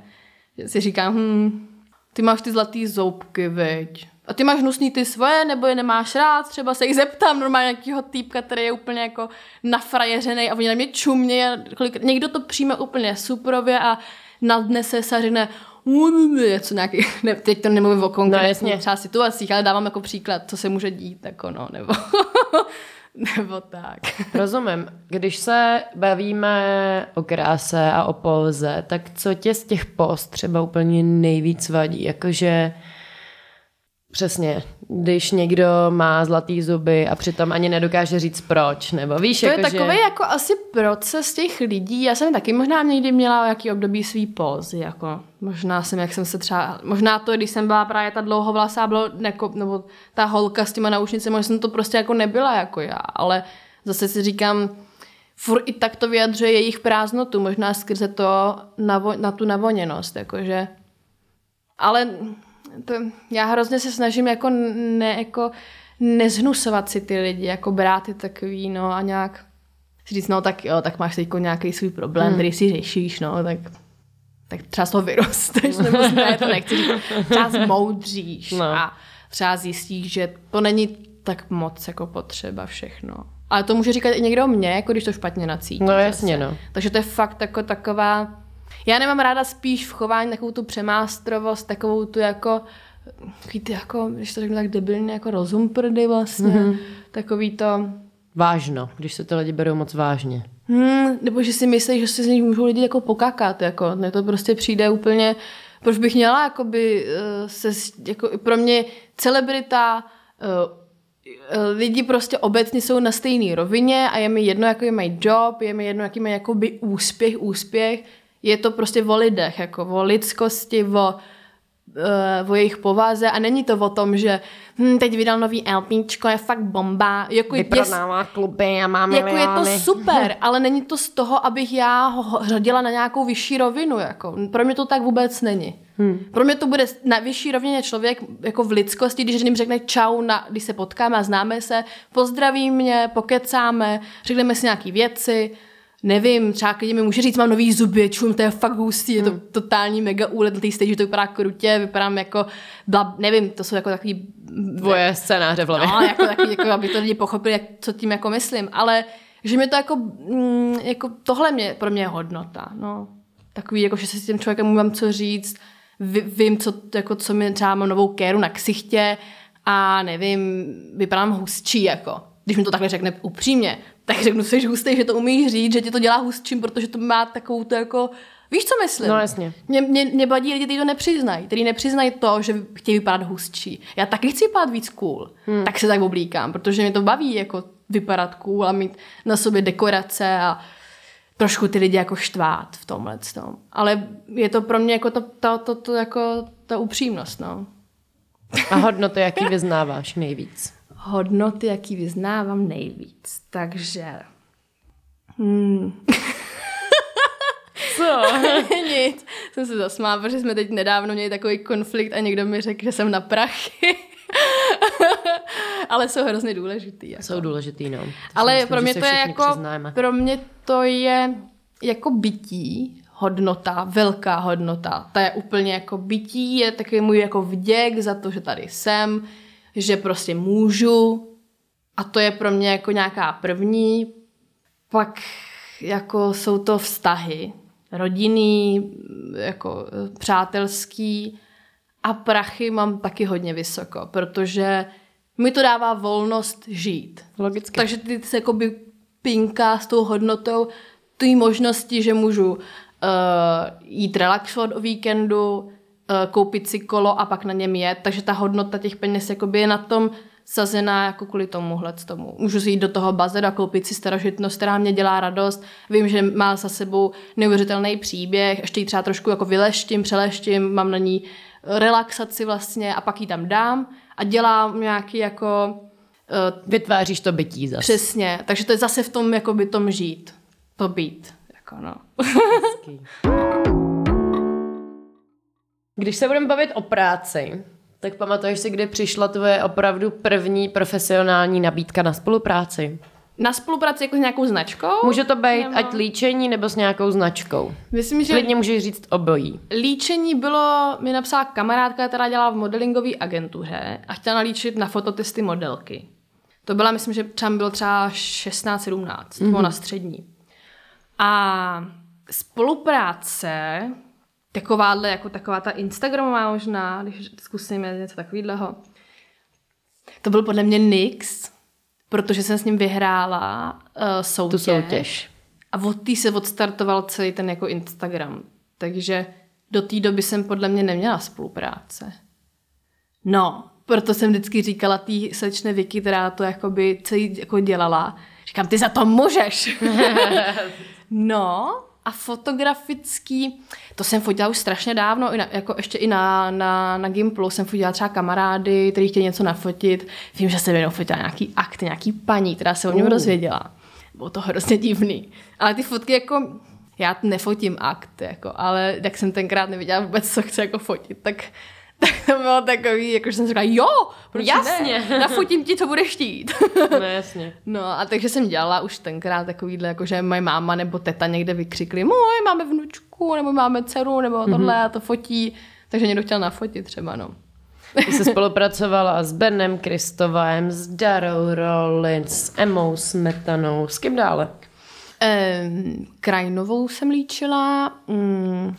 že si říkám, hm, ty máš ty zlatý zoubky, veď. A ty máš hnusný ty svoje, nebo je nemáš rád, třeba se jich zeptám normálně nějakého týpka, který je úplně jako nafrajeřený a oni na mě čumě, kolik, někdo to přijme úplně superově a nadnese se a řekne, něco nějaký, ne, teď to nemluvím o konkrétních jasně. třeba situacích, ale dávám jako příklad, co se může dít, jako no, nebo, nebo tak. Rozumím. Když se bavíme o kráse a o póze, tak co tě z těch póz třeba úplně nejvíc vadí? Jakože přesně, když někdo má zlatý zuby a přitom ani nedokáže říct proč, nebo víš, To je jakože... takový jako asi proces těch lidí. Já jsem taky možná někdy měla jaký období svý pózy, jako možná jsem, jak jsem se třeba, možná to, když jsem byla právě ta dlouhovlasá, bylo jako, nebo ta holka s těma naušnicemi, možná jsem to prostě jako nebyla jako já, ale zase si říkám, furt i tak to vyjadřuje jejich prázdnotu, možná skrze to navo, na tu navoněnost, jakože, ale to, já hrozně se snažím jako, ne, jako nezhnusovat si ty lidi, jako brát je takový, no a nějak si říct, no tak jo, tak máš teď nějaký svůj problém, hmm. který si řešíš, no, tak, tak třeba z toho vyrosteš, nebo ne, to nechci říct, třeba zmoudříš No. a třeba zjistíš, že to není tak moc jako potřeba všechno. Ale to může říkat i někdo mě, jako když to špatně nacítí. No jasně, zase. no. Takže to je fakt jako taková... Já nemám ráda spíš v chování takovou tu přemástrovost, takovou tu jako takový ty jako, když to řeknu tak debilně, jako rozumprdy vlastně. Mhm. Mm-hmm. Takový to, Vážno, když se ty lidi berou moc vážně. hmm, nebo že si myslí, že si z nich můžou lidi jako pokakat, jako, ne, to prostě přijde úplně, proč bych měla, jakoby, uh, se, jako, pro mě celebrita, uh, lidi prostě obecně jsou na stejné rovině a je mi jedno, jaký mají job, je mi jedno, jaký mají jakoby úspěch, úspěch. Je to prostě o lidech, jako o lidskosti, o, uh, o jejich povaze a není to o tom, že hm, teď vydal nový LPčko, je fakt bomba. Jako je, kluby a máme jako je to super, ale není to z toho, abych já ho řadila na nějakou vyšší rovinu. Jako. Pro mě to tak vůbec není. Hmm. Pro mě to bude na vyšší rovině člověk jako v lidskosti, když jim řekne čau, na, když se potkáme a známe se, pozdraví mě, pokecáme, řekneme si nějaký věci, nevím, třeba klidně mi může říct, mám nový zuby, čum, to je fakt hustý, je to totální mega úlet na té stage, to vypadá krutě, vypadám jako, bla, nevím, to jsou jako takový Dvoje scénáře v hlavě. No, jako taky, jako, aby to lidi pochopili, jak, co tím jako myslím. Ale že mi to jako, mm, jako tohle mě, pro mě je hodnota. No. Takový, jako, že se s tím člověkem můžu co říct, ví, vím, co, jako, co mi třeba mám novou kéru na ksichtě a nevím, vypadám hustší, jako. Když mi to takhle řekne upřímně, tak řeknu, jsi hustý, že to umíš říct, že ti to dělá hustším, protože to má takovou to jako, víš, co myslím? No, jasně. Mě, mě, mě vadí lidi, kteří to nepřiznají, kteří nepřiznají to, že chtějí vypadat hustší. Já taky chci vypadat víc cool, hmm. tak se tak oblíkám, protože mě to baví jako vypadat cool a mít na sobě dekorace a trošku ty lidi jako štvát v tomhle tom. Ale je to pro mě jako to, to, to, to jako ta upřímnost, no. A hodnoty, jaký vyznáváš nejvíc? Hodnoty, jaký vyznávám nejvíc. Takže... Hmm. Co? Nic. Jsem se zasmála, protože jsme teď nedávno měli takový konflikt a někdo mi řekl, že jsem na prachy. Ale jsou hrozně důležitý. Jako. Jsou důležitý, no. To Ale myslím, pro mě to je jako, přiznáme. pro mě to je jako bytí, hodnota, velká hodnota. Ta je úplně jako bytí, je takový můj jako vděk za to, že tady jsem, že prostě můžu a to je pro mě jako nějaká první. Pak jako jsou to vztahy, rodinný, jako eh, přátelský a prachy mám taky hodně vysoko, protože mi to dává volnost žít. Logicky. Takže ty se jakoby pinká s tou hodnotou té možnosti, že můžu uh, jít relaxovat o víkendu, koupit si kolo a pak na něm jet. Takže ta hodnota těch peněz jakoby je na tom sazená jako kvůli tomuhle tomu. Můžu si jít do toho bazénu a koupit si starožitnost, která mě dělá radost. Vím, že má za sebou neuvěřitelný příběh, ještě ji třeba trošku jako vyleštím, přeleštím, mám na ní relaxaci vlastně a pak ji tam dám a dělám nějaký jako uh, Vytváříš to bytí zase. Přesně, takže to je zase v tom, jako by tom žít. To být, jako no. Když se budeme bavit o práci, Tak pamatuješ si, kdy přišla tvoje opravdu první profesionální nabídka na spolupráci? Na spolupráci jako s nějakou značkou? Může to být Nebo- ať líčení, nebo s nějakou značkou. Myslím, že Klidně můžeš říct obojí. líčení bylo, mi napsala kamarádka, která dělala v modelingové agentuře a chtěla nalíčit na fototesty modelky. To byla, myslím, že tam bylo třeba 16-17, mm-hmm. nebo na střední. A spolupráce, takováhle, jako taková ta Instagramová možná, když zkusíme něco takového, to byl podle mě Nix, protože jsem s ním vyhrála uh, soutěž. Tu soutěž. A od té se odstartoval celý ten jako Instagram. Takže do té doby jsem podle mě neměla spolupráce. No, proto jsem vždycky říkala té slečné Vicky, která to jakoby celý jako dělala. Říkám, ty za to můžeš. no, a fotografický, to jsem fotila už strašně dávno, jako ještě i na, na, na Gimplu jsem fotila třeba kamarády, kteří chtěli něco nafotit. Vím, že jsem jednou fotila nějaký akt, nějaký paní, která se o něm Uh. dozvěděla. Bylo to hrozně divný. Ale ty fotky jako, já nefotím akt, jako, ale jak jsem tenkrát nevěděla vůbec, co chci jako fotit, tak, tak to bylo takový, jako že jsem říkala, jo, proč Jasně. ne? Nafotím ti, co budeš chtít. No jasně. No a takže jsem dělala už tenkrát takovýhle, jako že moje máma nebo teta někde vykřikli, můj, máme vnučku, nebo máme dceru, nebo tohle a to fotí. Takže někdo chtěl nafotit třeba, no. Ty jsi spolupracovala s Benem Kristovem, s Darou Rollins, s Emou Smetanou, s kým dále? Ehm, Krajnovou jsem líčila. Mm,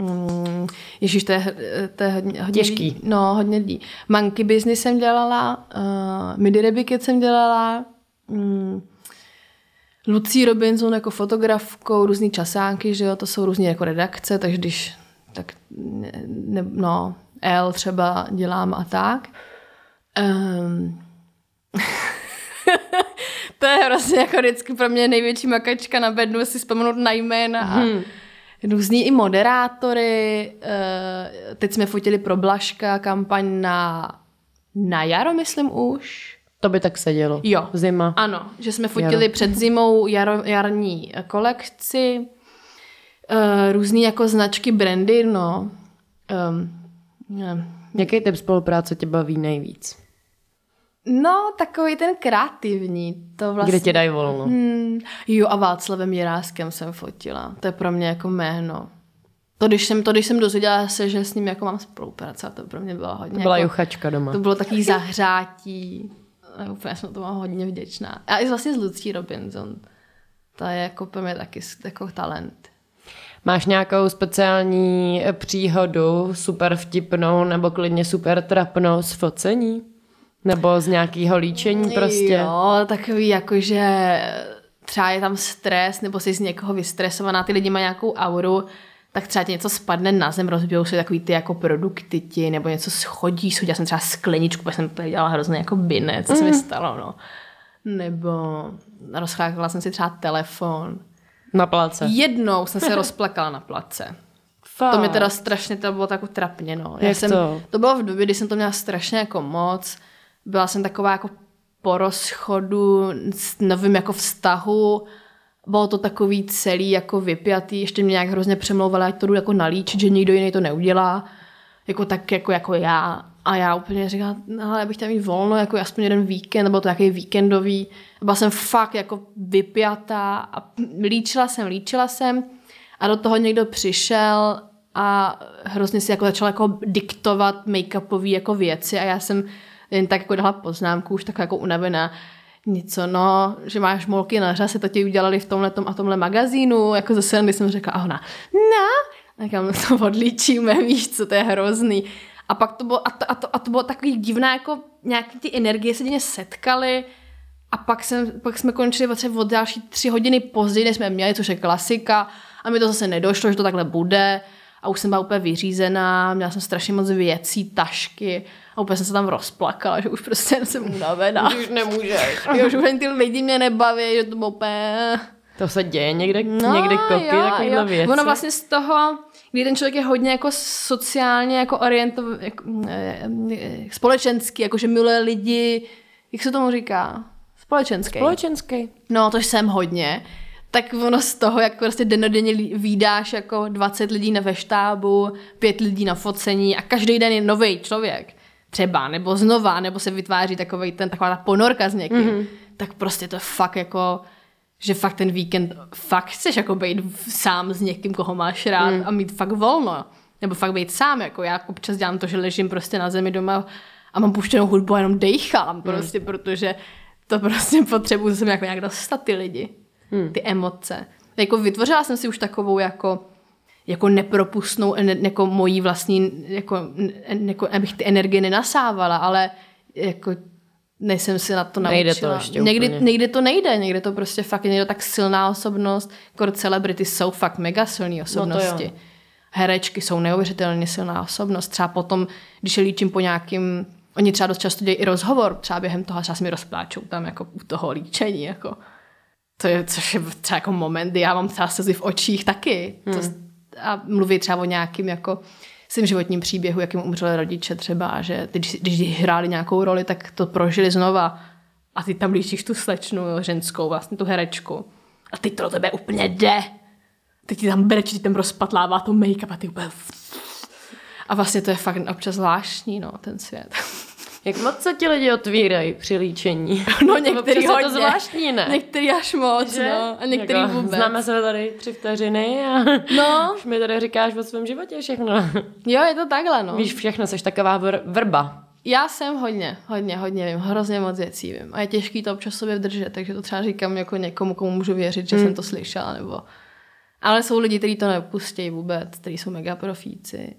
mm, Ježíš, to je, to je hodně, hodně Těžký. lidí. No, hodně lidí. Monkey Business jsem dělala, uh, Midi Rebiket jsem dělala, mm, Lucí Robinson jako fotografkou, různý časánky, že jo, to jsou různé jako redakce, takže když, tak ne, ne, no, L třeba dělám a tak. Um, to je hrozně jako vždycky pro mě největší makačka na bednu, si vzpomenout na jména a Hmm. Různí i moderátory. eh, Teď jsme fotili pro Blaška kampaň na, na jaro, myslím už. To by tak sedělo. Jo. Zima. Ano, že jsme fotili Jaro. před zimou jaro, jarní kolekci, uh, různý jako značky, brandy, no. Um, Jaký typ spolupráce tě baví nejvíc? No, takový ten kreativní, to vlastně. Kde tě dají volno? Hmm, jo, a Václavem Jiráskem jsem fotila. To je pro mě jako jméno. To, když jsem, to, když jsem dozvěděla se, že s ním jako mám spolupracovat, to pro mě bylo hodně. To byla jako, juchačka doma. To bylo takový zahřátí. A úplně jsem to hodně vděčná. A i vlastně s Lucí Robinson. To je jako pro mě taky s- jako talent. Máš nějakou speciální příhodu, super vtipnou nebo klidně super trapnou z focení? Nebo z nějakého líčení prostě? Jo, takový jako, že třeba je tam stres, nebo jsi z někoho vystresovaná, ty lidi mají nějakou auru, tak třeba ti něco spadne na zem, rozbijou se takový ty jako produkty ti, nebo něco schodí, schodila jsem třeba skleničku, protože jsem to dělala hrozně jako binec, co se mi stalo, no. Nebo rozchlákala jsem si třeba telefon. Na place. Jednou jsem se rozplakala na place. Fakt. To mě teda strašně, to bylo tak jako trapně, no. Já Jak jsem, to? to bylo v době, kdy jsem to měla strašně jako moc. Byla jsem taková jako po rozchodu s novým jako vztahu. Bylo to takový celý jako vypjatý. Ještě mě nějak hrozně přemlouvala, ať to jdu jako nalíčit, že nikdo jiný to neudělá. Jako tak jako, jako já. A já úplně říkala, no, ale já bych chtěla mít volno, jako aspoň jeden víkend, nebo to nějaký víkendový. Byla jsem fakt jako vypjatá a líčila jsem, líčila jsem. A do toho někdo přišel a hrozně si jako začal jako diktovat make-upové jako věci a já jsem jen tak jako dala poznámku, už taková jako unavená. Něco, no, že máš molky na řase, to ti udělali v tomhle a tomhle magazínu, jako zase, když jsem řekla, a ona, no, tak já to odlíčíme, víš co, to je hrozný. A pak to bylo, a to, a to, a to bylo takový divná, jako nějaký ty energie se děně setkaly, a pak, jsem, pak jsme končili třeba od další tři hodiny později, než jsme měli, což je klasika. A mi to zase nedošlo, že to takhle bude. A už jsem byla úplně vyřízená, měla jsem strašně moc věcí, tašky. A úplně jsem se tam rozplakala, že už prostě jsem unavená. Už nemůžeš. jo, že už ani ty lidi mě nebaví, že to bylo úplně... To se děje někde, no, někde koky, takovýhle věci. Ono vlastně z toho, kdy ten člověk je hodně jako sociálně jako orientovaný, jako, eh, eh, společenský, jako že miluje lidi, jak se tomu říká? Společenský. Společenský. No, to jsem hodně. Tak ono z toho, jak prostě denodenně vídáš jako 20 lidí na ve štábu, pět lidí na focení a každý den je nový člověk, třeba, nebo znova, nebo se vytváří takový ten, taková ta ponorka s někým, mm-hmm. tak prostě to je fakt jako, že fakt ten víkend fakt chceš jako být sám s někým, koho máš rád mm. a mít fakt volno. Nebo fakt být sám, jako já občas dělám to, že ležím prostě na zemi doma a mám puštěnou hudbu a jenom dejchám mm. prostě, protože to prostě potřebuji se jako nějak dostat ty lidi, mm. ty emoce. Jako vytvořila jsem si už takovou jako jako nepropustnou, jako mojí vlastní, jako, jako, abych ty energie nenasávala, ale jako nejsem si na to naučila. Nejde to ještě někdy, někdy to nejde, někdy to prostě fakt je někdo tak silná osobnost, jako celebrity jsou fakt mega silné osobnosti. No Herečky jsou neuvěřitelně silná osobnost. Třeba potom, když je líčím po nějakým, oni třeba dost často dějí i rozhovor, třeba během toho třeba si mi rozpláčou tam jako u toho líčení, jako. To je, což je třeba jako moment, kdy já mám třeba slzy v očích taky. Hmm. To, a mluví třeba o nějakým jako svým životním příběhu, jakým umřeli rodiče třeba, a že když, když hráli nějakou roli, tak to prožili znova. A ty tam líčíš tu slečnu ženskou, vlastně tu herečku. A teď to do tebe úplně jde. Teď ti tam brečí, tam rozpatlává to make-up a ty úplně... A vlastně to je fakt občas zvláštní, no, ten svět. Jak moc se ti lidi otvírají při líčení? No některý hodně. to zvláštní, ne? Některý až moc, že? no. A některý jako, vůbec. Známe se tady tři vteřiny a no. už mi tady říkáš o svém životě všechno. Jo, je to takhle, no. Víš všechno, jsi taková vr- vrba. Já jsem hodně, hodně, hodně vím, hrozně moc věcí vím. A je těžký to občas sobě držet, takže to třeba říkám jako někomu, komu můžu věřit, že hmm. jsem to slyšela, nebo... Ale jsou lidi, kteří to nepustí vůbec, kteří jsou mega profíci.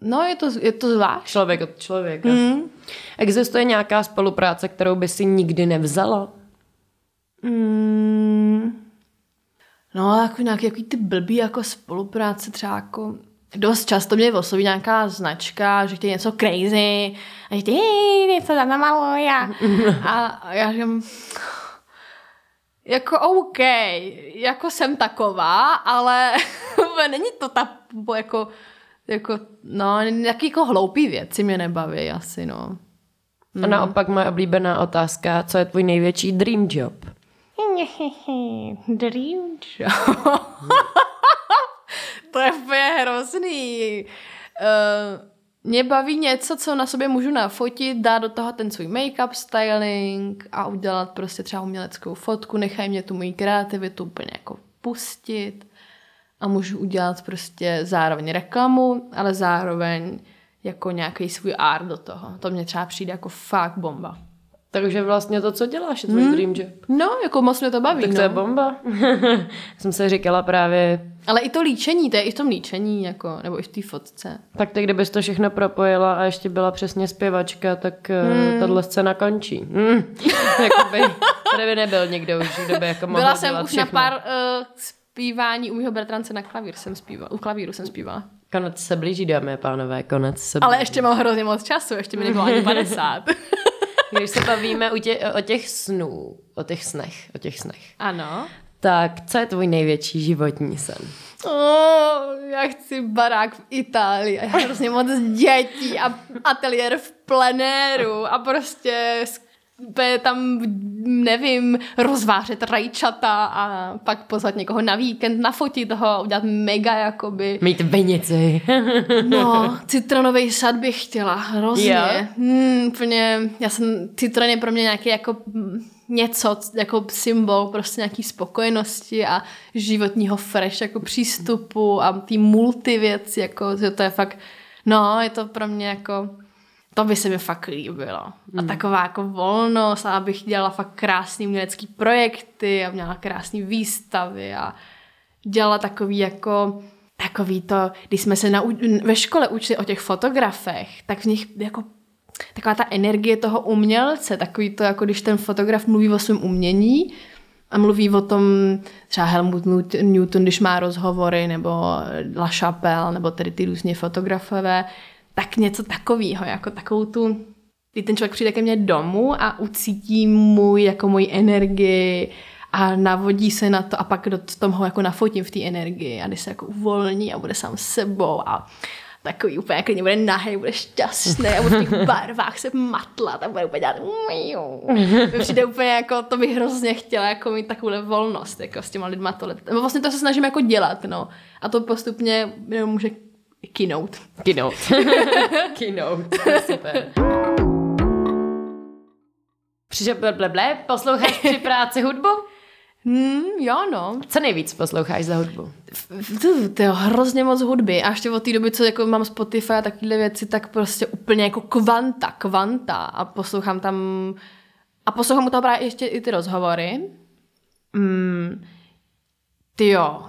No, je to, je to zvlášť. Člověk od člověka. Mm. Existuje nějaká spolupráce, kterou by si nikdy nevzala? Mm. No, jako nějaký jako ty blbý jako spolupráce třeba jako dost často mě osloví nějaká značka, že chtějí něco crazy a že chtějí něco namaluj a, a já říkám jako OK, jako jsem taková, ale není to ta jako jako, no, nějaký jako hloupý věci mě nebaví asi, no. Hmm. A naopak moje oblíbená otázka, co je tvůj největší dream job? dream job? to je úplně hrozný. Uh, mě baví něco, co na sobě můžu nafotit, dát do toho ten svůj make-up styling a udělat prostě třeba uměleckou fotku, nechaj mě tu moji kreativitu úplně jako pustit a můžu udělat prostě zároveň reklamu, ale zároveň jako nějaký svůj art do toho. To mě třeba přijde jako fakt bomba. Takže vlastně to, co děláš, je tvůj hmm. dream job. No, jako moc mě to baví. Tak to no. je bomba. jsem se říkala právě... Ale i to líčení, to je i v tom líčení, jako, nebo i v té fotce. Tak ty, kdybys to všechno propojila a ještě byla přesně zpěvačka, tak eh, hmm. tahle scéna končí. Hmm. Jakoby, tady by nebyl někdo už, kdo by jako mohl Byla jsem už všechno. na pár uh, zpívání u mého bratrance na klavír jsem zpívala, u klavíru jsem zpívala. Konec se blíží, dámy a pánové, konec se blíží. Ale ještě mám hrozně moc času, ještě mi nebylo ani 50. Když se bavíme o, tě, o těch snů, o těch snech, o těch snech. Ano. Tak co je tvůj největší životní sen? Oh, já chci barák v Itálii a já hrozně moc dětí a ateliér v plenéru a prostě tam, nevím, rozvářet rajčata a pak pozvat někoho na víkend, nafotit ho, udělat mega jakoby... Mít vinici. no, citronový sad bych chtěla, hrozně. Yeah. Hmm, úplně, já jsem, citron je pro mě nějaký jako něco, jako symbol prostě nějaký spokojenosti a životního fresh jako přístupu a ty multi věci, jako to je fakt, no, je to pro mě jako to by se mi fakt líbilo. Hmm. A taková jako volnost, a abych dělala fakt krásný umělecký projekty a měla krásné výstavy a dělala takový jako takový to, když jsme se na, ve škole učili o těch fotografech, tak v nich jako taková ta energie toho umělce, takový to, jako když ten fotograf mluví o svém umění a mluví o tom třeba Helmut Newton, když má rozhovory, nebo La Chapelle, nebo tedy ty různě fotografové, tak něco takového, jako takovou tu, kdy ten člověk přijde ke mně domů a ucítí můj, jako moji energii a navodí se na to a pak do toho jako nafotím v té energii a když se jako uvolní a bude sám sebou a takový úplně klidně bude nahý, bude šťastný a bude v těch barvách se matlat a bude úplně dělat mi přijde úplně jako, to bych hrozně chtěla jako mít takovou volnost jako s těma lidma tohle. Vlastně to se snažím jako dělat, no. A to postupně může keynote. Keynote. Keynote. Super. Přišel bleble, posloucháš při práci hudbu? Hmm, jo, no. Co nejvíc posloucháš za hudbu? To je hrozně moc hudby. A ještě od té doby, co jako mám Spotify a takovéhle věci, tak prostě úplně jako kvanta, kvanta. A poslouchám tam... A poslouchám u toho právě ještě i ty rozhovory. Mm, ty jo.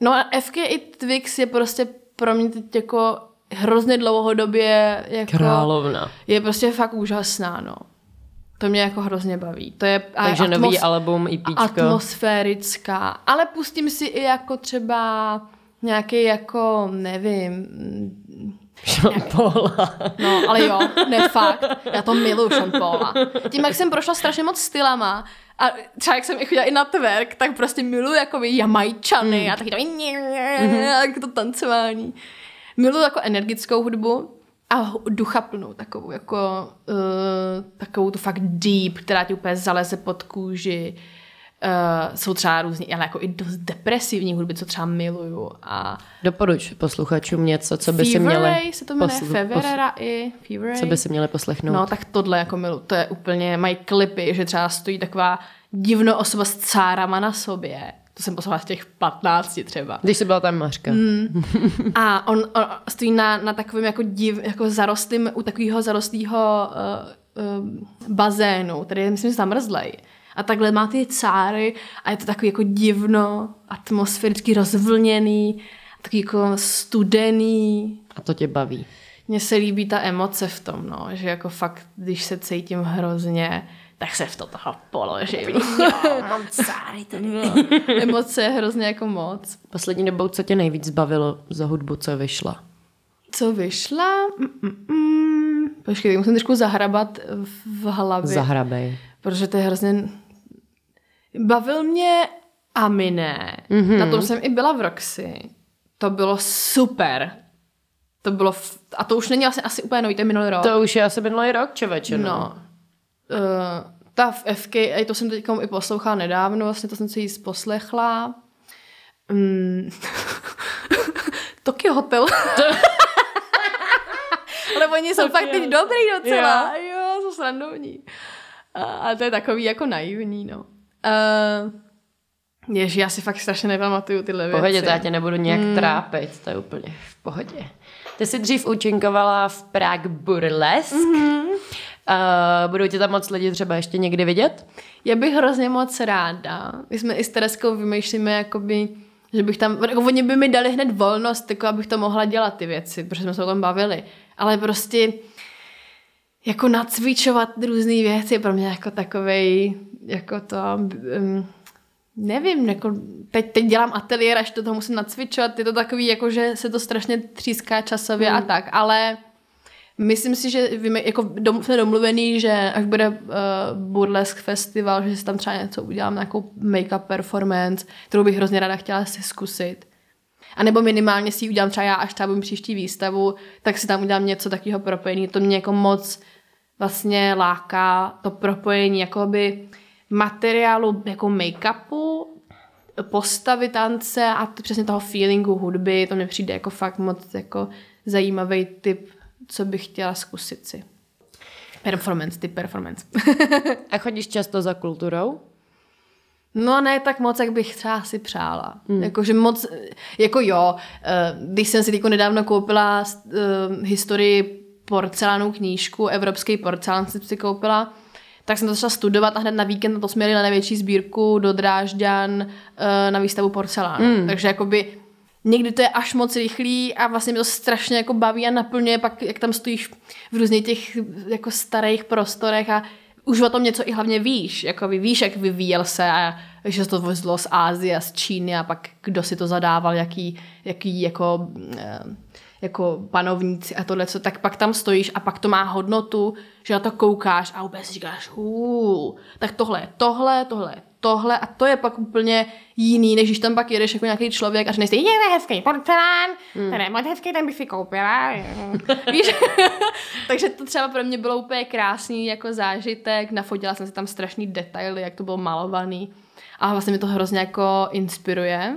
No a FK i Twix je prostě pro mě teď jako hrozně dlouhodobě jako... Královna. Je prostě fakt úžasná, no. To mě jako hrozně baví. To je Takže atmos- nový album, EPčko. atmosférická. Ale pustím si i jako třeba nějaký jako, nevím, Sean Paula. no, ale jo, ne fakt. Já to miluju Sean Paula. Tím, jak jsem prošla strašně moc stylama, a třeba jak jsem i chodila i na twerk, tak prostě miluju jako jamajčany Hmm. a taky to, mm. to tancování. Miluju jako energickou hudbu a hu- ducha plnou takovou, jako uh, takovou tu fakt deep, která ti úplně zaleze pod kůži. Uh, jsou třeba různý, ale jako i dost depresivní hudby, co třeba miluju. A Doporuč posluchačům něco, co by si měli... Ray se to jmenuje, Feverera i Fever Ray. Co by si měli poslechnout? No, tak tohle jako milu. To je úplně, mají klipy, že třeba stojí taková divno osoba s cárama na sobě. To jsem poslouchala z těch 15 třeba. Když jsi byla tam Mařka. Mm. A on, on stojí na, na takovém jako, div, jako zarostlým, u takového zarostlého uh, uh, bazénu, který je, myslím, zamrzlej. A takhle má ty cáry a je to takový jako divno, atmosféricky rozvlněný, takový jako studený, A to tě baví. mně se líbí ta emoce v tom, no, že jako fakt, když se cítím hrozně, tak se v to toho položím. Jo, mám cáry tady. Emoce je hrozně jako moc. Poslední dobou, co tě nejvíc bavilo za hudbu, co vyšla? Co vyšla? Mm-mm. Počkej, musím trošku zahrabat v- v hlavě. Zahrabej. Protože to je hrozně... Bavil mě Aminé. Mm-hmm. Na tom jsem i byla v Roxy. To bylo super. To bylo... F... A to už není vlastně asi úplně nový, to je minulý rok. To už je asi minulý rok, čověče. No. No. Uh, ta v FK, a to jsem teď i poslouchala nedávno, vlastně to jsem si jí poslechla. Mm. Tokyo Hotel. Ale oni jsou fakt teď dobrý docela. Jo, jo jsou srandovní. A, a to je takový jako naivní, no. Uh, Ježi, já si fakt strašně nepamatuju tyhle V pohodě, věci. to já tě nebudu nějak mm. trápit, to je úplně v pohodě. Ty jsi dřív účinkovala v Prague Burlesk. Mm-hmm. Uh, budou tě tam moc lidi třeba ještě někdy vidět? Já bych hrozně moc ráda. My jsme i s Tereskou vymýšlíme, jakoby, že bych tam, jako oni by mi dali hned volnost, jako abych to mohla dělat ty věci, protože jsme se o tom bavili. Ale prostě jako nacvičovat různé věci je pro mě jako takovej, jako to, um, nevím, jako teď, teď dělám ateliér, až do toho musím nacvičovat, je to takový, jako že se to strašně tříská časově hmm. a tak, ale Myslím si, že víme, jako dom, jsme domluvený, že až bude uh, Burlesk festival, že si tam třeba něco udělám, nějakou make-up performance, kterou bych hrozně ráda chtěla si zkusit. A nebo minimálně si ji udělám třeba já, až třeba budu příští výstavu, tak si tam udělám něco takového propojení. To mě jako moc vlastně láká to propojení jakoby materiálu jako make-upu, postavy tance a t- přesně toho feelingu hudby, to mi přijde jako fakt moc jako zajímavý typ, co bych chtěla zkusit si. Performance, typ performance. A chodíš často za kulturou? No ne tak moc, jak bych třeba si přála. Mm. Jakože moc, jako jo, eh, když jsem si nedávno koupila uh, historii porcelánu knížku, evropský porcelán jsem si koupila, tak jsem to začala studovat a hned na víkend na to jsme jeli na největší sbírku do Drážďan uh, na výstavu porcelánu. Mm. Takže jakoby někdy to je až moc rychlý a vlastně mě to strašně jako baví a naplňuje pak, jak tam stojíš v různých těch jako starých prostorech a už o tom něco i hlavně víš, jako víš, jak vyvíjel se a že se to vozilo z Ázie a z Číny a pak kdo si to zadával, jaký, jaký jako, eh, jako panovníci a tohle, co, tak pak tam stojíš a pak to má hodnotu, že na to koukáš a si říkáš, hů, tak tohle je tohle, tohle je tohle a to je pak úplně jiný, než když tam pak jedeš jako nějaký člověk a řekneš si, je to hezký porcelán, hmm. ten je moc hezký, ten bych si koupila. Víš? Takže to třeba pro mě bylo úplně krásný jako zážitek, nafotila jsem si tam strašný detaily, jak to bylo malovaný a vlastně mě to hrozně jako inspiruje.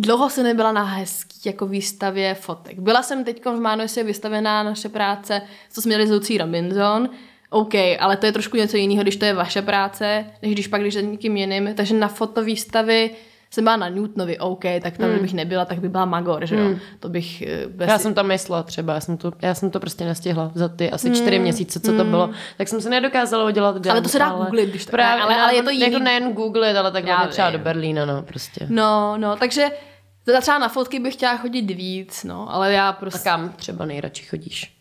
Dlouho jsem nebyla na hezký jako výstavě fotek. Byla jsem teď v Mánoise vystavená naše práce, co jsme měli s Lucí Robinson, OK, ale to je trošku něco jiného, když to je vaše práce, než když pak, když je někým jiným. Takže na fotovýstavy jsem byla na Newtonovi, OK, tak tam, mm. bych nebyla, tak by byla Magor, že jo. Mm. To bych... eh, Bez... Já jsem tam myslela třeba, já jsem to, já jsem to prostě nestihla za ty asi čtyři měsíce, co to bylo. Tak jsem se nedokázala udělat den, Hmm. Ale to se dá googlit, když to- právě, ale- ale je to Jako jiný. nejen googlit, ale tak třeba do Berlína, no, prostě. No, no, takže teda třeba na fotky bych chtěla chodit víc, no, ale já A prostě... kam třeba nejradši chodíš?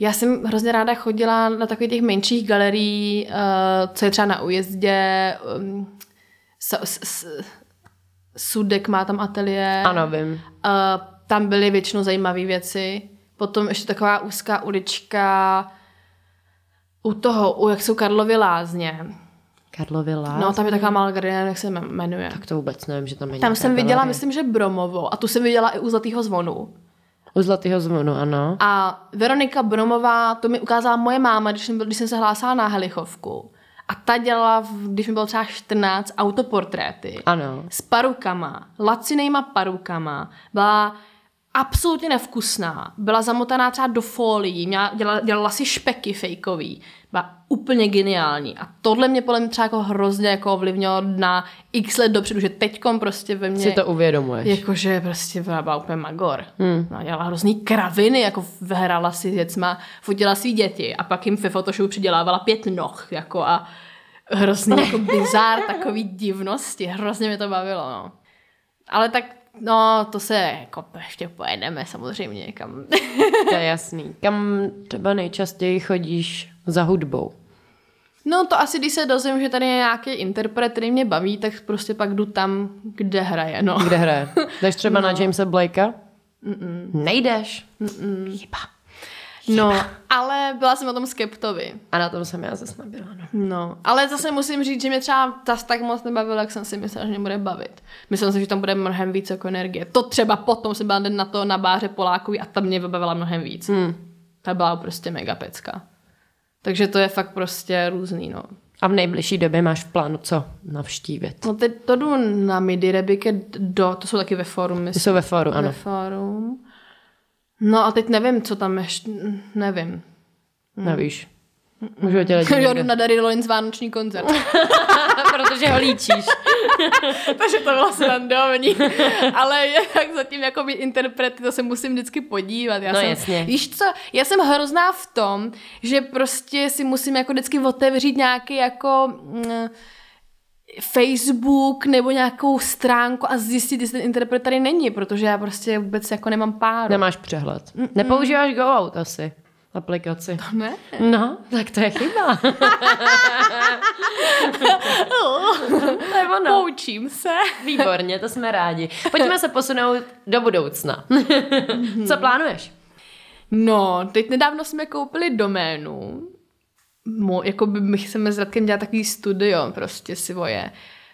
Já jsem hrozně ráda chodila na takových těch menších galerií, uh, co je třeba na újezdě. Um, s, s, Sudek má tam ateliér. Ano, vím. Uh, tam byly většinou zajímavé věci. Potom ještě taková úzká ulička u toho, u jak jsou Karlovy lázně. Karlovy Lás? No, tam je taková malá galerie, jak se jmenuje. Tak to vůbec nevím, že tam je Tam jsem viděla, galerie. myslím, že Bromovou. A tu jsem viděla i u Zlatého zvonu. U Zlatého zvonu, ano. A Veronika Bromová, to mi ukázala moje máma, když jsem, když jsem se hlásila na Helichovku. A ta dělala, když mi bylo třeba 14, autoportréty. Ano. S parukama, lacinejma parukama. Byla absolutně nevkusná. Byla zamotaná třeba do folií, měla, dělala, dělala si špeky fejkový. Byla úplně geniální. A tohle mě podle mě třeba jako hrozně jako ovlivnilo na x let dopředu, že teďkom prostě ve mně... Si to uvědomuješ. Jakože prostě byla, byla úplně magor. Hmm. No, dělala hrozný kraviny, jako hrála si s děcma, fotila svý děti a pak jim ve Photoshopu přidělávala pět noh, jako a hrozný jako bizár, takový divnosti, hrozně mě to bavilo, no. Ale tak, no, to se jako ještě pojedeme samozřejmě někam. To je jasný. Kam třeba nejčastěji chodíš za hudbou? No to asi, když se dozvím, že tady je nějaký interpret, který mě baví, tak prostě pak jdu tam, kde hraje, no. Kde hraje? Jdeš třeba no. na Jamesa Blakea? Mm-mm. Nejdeš? Mm-mm. Chyba. No, ale byla jsem o tom skeptovi. A na tom jsem já zase nebyla, no. No, ale zase musím říct, že mě třeba tas tak moc nebavilo, jak jsem si myslela, že mě bude bavit. Myslel jsem, že tam bude mnohem víc jako energie. To třeba potom jsem byla den na to na báře Polákový a ta mě vybavila mnohem víc. Hmm. Ta byla prostě mega pecka. Takže to je fakt prostě různý, no. A v nejbližší době máš v plánu co navštívit? No teď to jdu na midi Rebike do, to jsou taky ve fórum, Ty myslím. jsou ve fóru, ano. Ve fórum. No a teď nevím, co tam ještě, nevím. Nevíš. Můžu tě lidi Já jdu na Dary Rollins vánoční koncert. Protože ho líčíš. Takže to bylo srandovní. Ale jak zatím jako být interprety, to se musím vždycky podívat. Já No jsem, jasně. Víš co, já jsem hrozná v tom, že prostě si musím jako vždycky otevřít nějaký jako... Mm, Facebook nebo nějakou stránku a zjistit, jestli ten interpret tady není, protože já prostě vůbec jako nemám páru. Nemáš přehled. Nepoužíváš Go Out asi. Aplikaci. Ne? No, tak to je chyba. to je ono. Poučím se. Výborně, to jsme rádi. Pojďme se posunout do budoucna. Co plánuješ? No, teď nedávno jsme koupili doménu. Mo, jako by my chceme s Radkem dělat takový studio prostě svoje,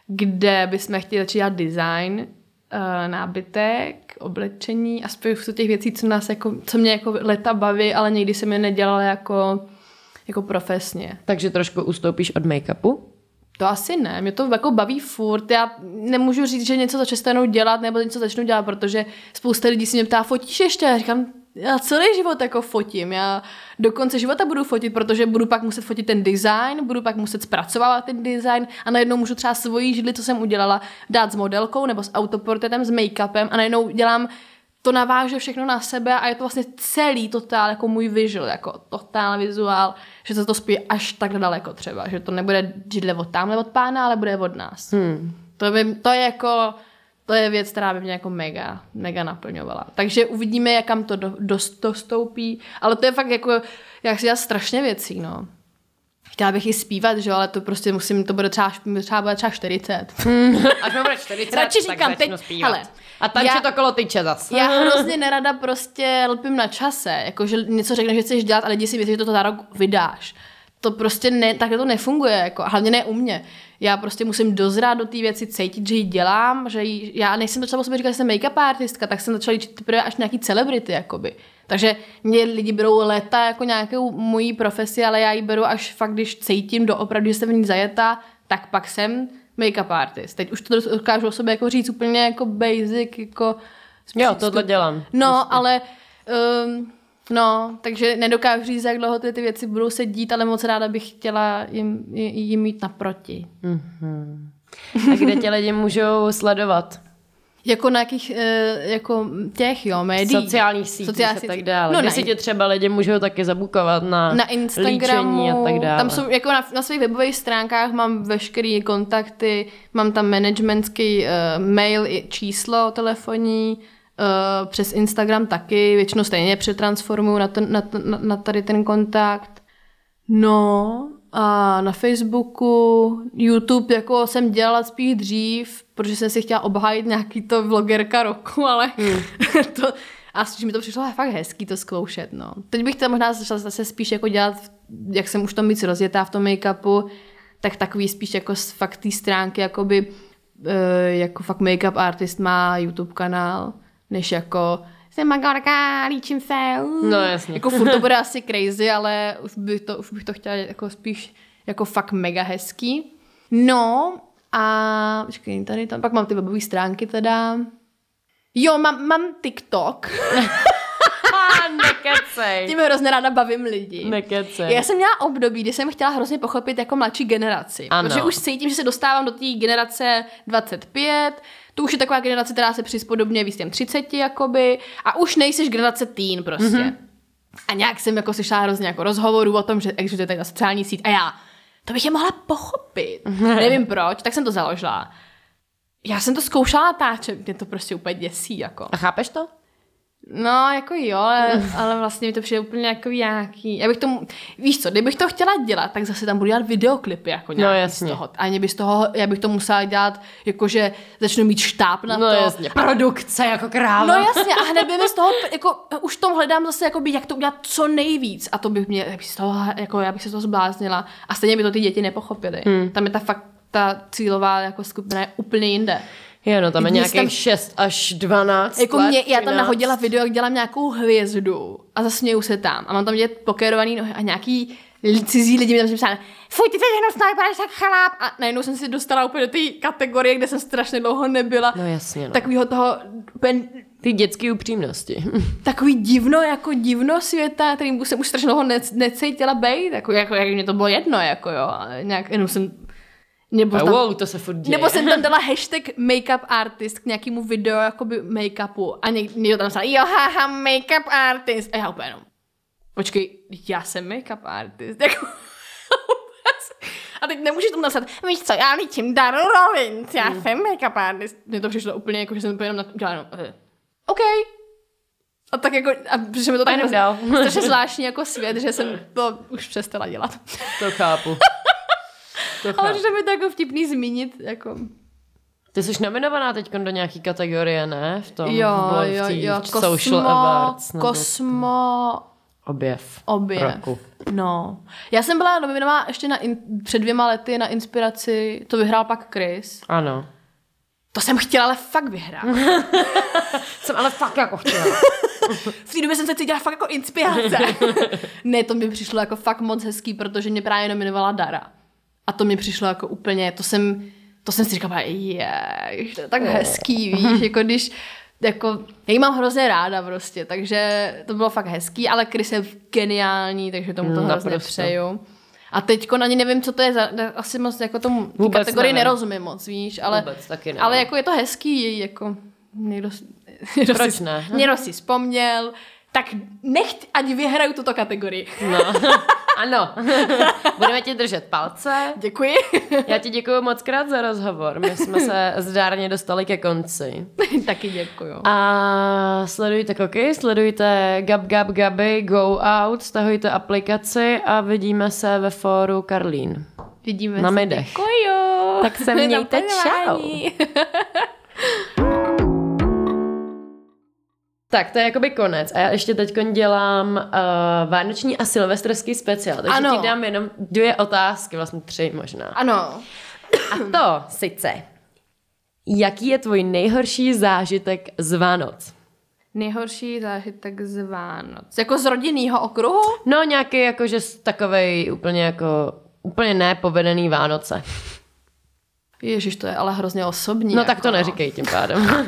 kde bychom chtěli začít dělat design, uh, nábytek, oblečení a spoustu těch věcí, co nás jako, co mě jako leta baví, ale někdy jsem je nedělala jako, jako profesně. Takže trošku ustoupíš od make-upu? To asi ne, mě to jako baví furt. Já nemůžu říct, že něco začnu dělat nebo něco začnu dělat, protože spousta lidí si mě ptá, fotíš ještě? Já říkám, já celý život jako fotím. Já do konce života budu fotit, protože budu pak muset fotit ten design, budu pak muset zpracovávat ten design a najednou můžu třeba svoji židli, co jsem udělala, dát s modelkou nebo s autoportrétem, s make-upem a najednou dělám to naváže všechno na sebe a je to vlastně celý totál jako můj visual, jako totál vizuál, že se to spí až tak daleko třeba, že to nebude židle od tamhle od pána, ale bude od nás. Hmm. To, by, to je jako, to je věc, která by mě jako mega, mega naplňovala. Takže uvidíme, jak kam to do, dost, dostoupí, ale to je fakt jako, jak si dělat strašně věcí, no. Chtěla bych i zpívat, že jo, ale to prostě musím, to bude třeba, třeba, bude třeba 40. Až mi bude 40, Radši tak říkám, teď- zpívat. hele, A tančit já- okolo tyče zas. Já hrozně nerada prostě lpím na čase, jakože něco řekneš, že chceš dělat a lidi si myslí, že to za rok vydáš. To prostě ne, takhle to nefunguje, jako, a hlavně ne u mě. Já prostě musím dozrát do té věci, cítit, že ji dělám, že ji, já nejsem začala o sobě říkat, že jsem make-up artistka, tak jsem začala líčit teprve až nějaký celebrity, jakoby. Takže mě lidi berou léta jako nějakou mojí profesi, ale já ji beru až fakt, když cítím doopravdy, že jsem v ní zajetá, tak pak jsem make-up artist. Teď už to dokážu o sobě jako říct úplně jako basic, jako... Jo, tohle dělám. No, prostě. ale... Um, no, takže nedokážu říct, jak dlouho ty, ty věci budou se dít, ale moc ráda bych chtěla jim, jim mít naproti. Mm-hmm. A kde tě lidi můžou sledovat? Jako na jakých, eh, jako těch, jo, médií. Sociálních sítích Sociální a tak dále. No, Kde si tě třeba lidi můžou taky zabukovat na, na Instagramu, a tak dále. Tam jsou, jako na, na svých webových stránkách mám veškeré kontakty, mám tam managementský uh, mail i číslo telefonní, uh, přes Instagram taky, většinou stejně přetransformuju na, ten, na, na, na tady ten kontakt. No, a na Facebooku, YouTube, jako jsem dělala spíš dřív, protože jsem si chtěla obhájit nějaký to vlogerka roku, ale hmm. to, a mi to přišlo fakt hezký to zkoušet, no. Teď bych to možná začala zase spíš jako dělat, jak jsem už to víc rozjetá v tom make-upu, tak takový spíš jako z fakt té stránky, jakoby, uh, jako fakt make-up artist má YouTube kanál, než jako jsem magorka, líčím se. Uh. No jasně. Jako furt to bude asi crazy, ale už bych to, už bych to chtěla jako spíš jako fakt mega hezký. No a počkej, tady tam, pak mám ty webové stránky teda. Jo, mám, mám TikTok. Nekecej. Tím hrozně ráda bavím lidi. Nekecej. Já jsem měla období, kdy jsem chtěla hrozně pochopit jako mladší generaci. Ano. Protože už cítím, že se dostávám do té generace 25, to už je taková generace, která se přispodobně víc těm 30, jakoby, a už nejseš generace teen prostě. Mm-hmm. A nějak jsem jako slyšela hrozně jako rozhovorů o tom, že existuje tady na sociální síť a já, to bych je mohla pochopit. Nevím proč, tak jsem to založila. Já jsem to zkoušela natáčet, mě to prostě úplně děsí. Jako. A chápeš to? No, jako jo, ale, ale vlastně mi to přijde úplně jako nějaký, já bych tomu, víš co, kdybych to chtěla dělat, tak zase tam budu dělat videoklipy jako nějaký no, jasně. z toho. A by z toho, já bych to musela dělat, jakože začnu mít štáb na no, to. jasně, produkce jako kráva. No jasně, a hned by mi z toho, jako už tom hledám zase, jakoby, jak to udělat co nejvíc. A to bych mě, já bych z toho, jako já bych se toho zbláznila. A stejně by to ty děti nepochopily. Hmm. Tam je ta fakt, ta cílová jako skupina je úplně jinde. Jo, no tam je nějakých tam, 6 až 12 Jako let, mě, já tam nahodila video, jak dělám nějakou hvězdu a zasměju se tam. A mám tam dělat pokérovaný nohy a nějaký cizí lidi mi tam říkali, fuj, ty jsi hnusná, vypadáš tak chlap. A najednou jsem si dostala úplně do té kategorie, kde jsem strašně dlouho nebyla. No jasně, no. Takovýho toho pen, ty dětské upřímnosti. Takový divno, jako divno světa, kterým jsem už strašně dlouho necítila být, jako, jako, jak mě to bylo jedno, jako jo. Nějak, jenom jsem nebo tam, wow, to se furt děje. Nebo jsem tam dala hashtag makeup artist k nějakému videu jakoby make-upu a někdo tam psal, jo, haha, makeup artist. A já úplně jenom, počkej, já jsem makeup artist. Jako, a teď nemůžeš tomu napsat, víš co, já líčím Daru Rollins, já mm. jsem make-up artist. Mně to přišlo úplně jako, že jsem úplně jenom udělala jenom, uh, OK. A tak jako, a přišlo mi to tak strašně zvláštní jako svět, že jsem to už přestala dělat. To chápu. To Ale že mi to jako vtipný zmínit, jako... Ty jsi nominovaná teď do nějaký kategorie, ne? V tom jo, v jo, jo, Kosmo, Social Awards. Nebo Kosmo... Objev. Objev. Roku. No. Já jsem byla nominovaná ještě na in, před dvěma lety na inspiraci, to vyhrál pak Chris. Ano. To jsem chtěla ale fakt vyhrát. jsem ale fakt jako chtěla. v té době jsem se cítila fakt jako inspirace. ne, to mi přišlo jako fakt moc hezký, protože mě právě nominovala Dara. A to mi přišlo jako úplně, to jsem, to jsem si říkala, je, to je tak hezký, víš, jako když, jako, já ji mám hrozně ráda prostě, takže to bylo fakt hezký, ale Chris je geniální, takže tomu to mm, hrozně přeju. A teď ani nevím, co to je za, asi moc jako tomu Vůbec kategorii nevím. nerozumím moc, víš, ale, Vůbec taky nevím. ale jako je to hezký, jako někdo, někdo Proč si, ne? Někdo si vzpomněl, tak nechť, ať vyhraju tuto kategorii. No, ano. Budeme ti držet palce. Děkuji. Já ti děkuji moc krát za rozhovor. My jsme se zdárně dostali ke konci. Taky děkuji. A sledujte koky, sledujte Gab Gab Gaby, Go Out, stahujte aplikaci a vidíme se ve fóru Karlín. Vidíme Na se. Děkuji. Tak se mějte čau. Tak, to je jakoby konec. A já ještě teď dělám uh, vánoční a silvestrský speciál. Takže ano. ti dám jenom dvě otázky, vlastně tři možná. Ano. A to sice, jaký je tvůj nejhorší zážitek z Vánoc? Nejhorší zážitek z Vánoc. Jako z rodinného okruhu? No nějaký jakože takovej úplně jako, úplně nepovedený Vánoce. Ježíš, to je ale hrozně osobní. No jako, tak to neříkej tím pádem.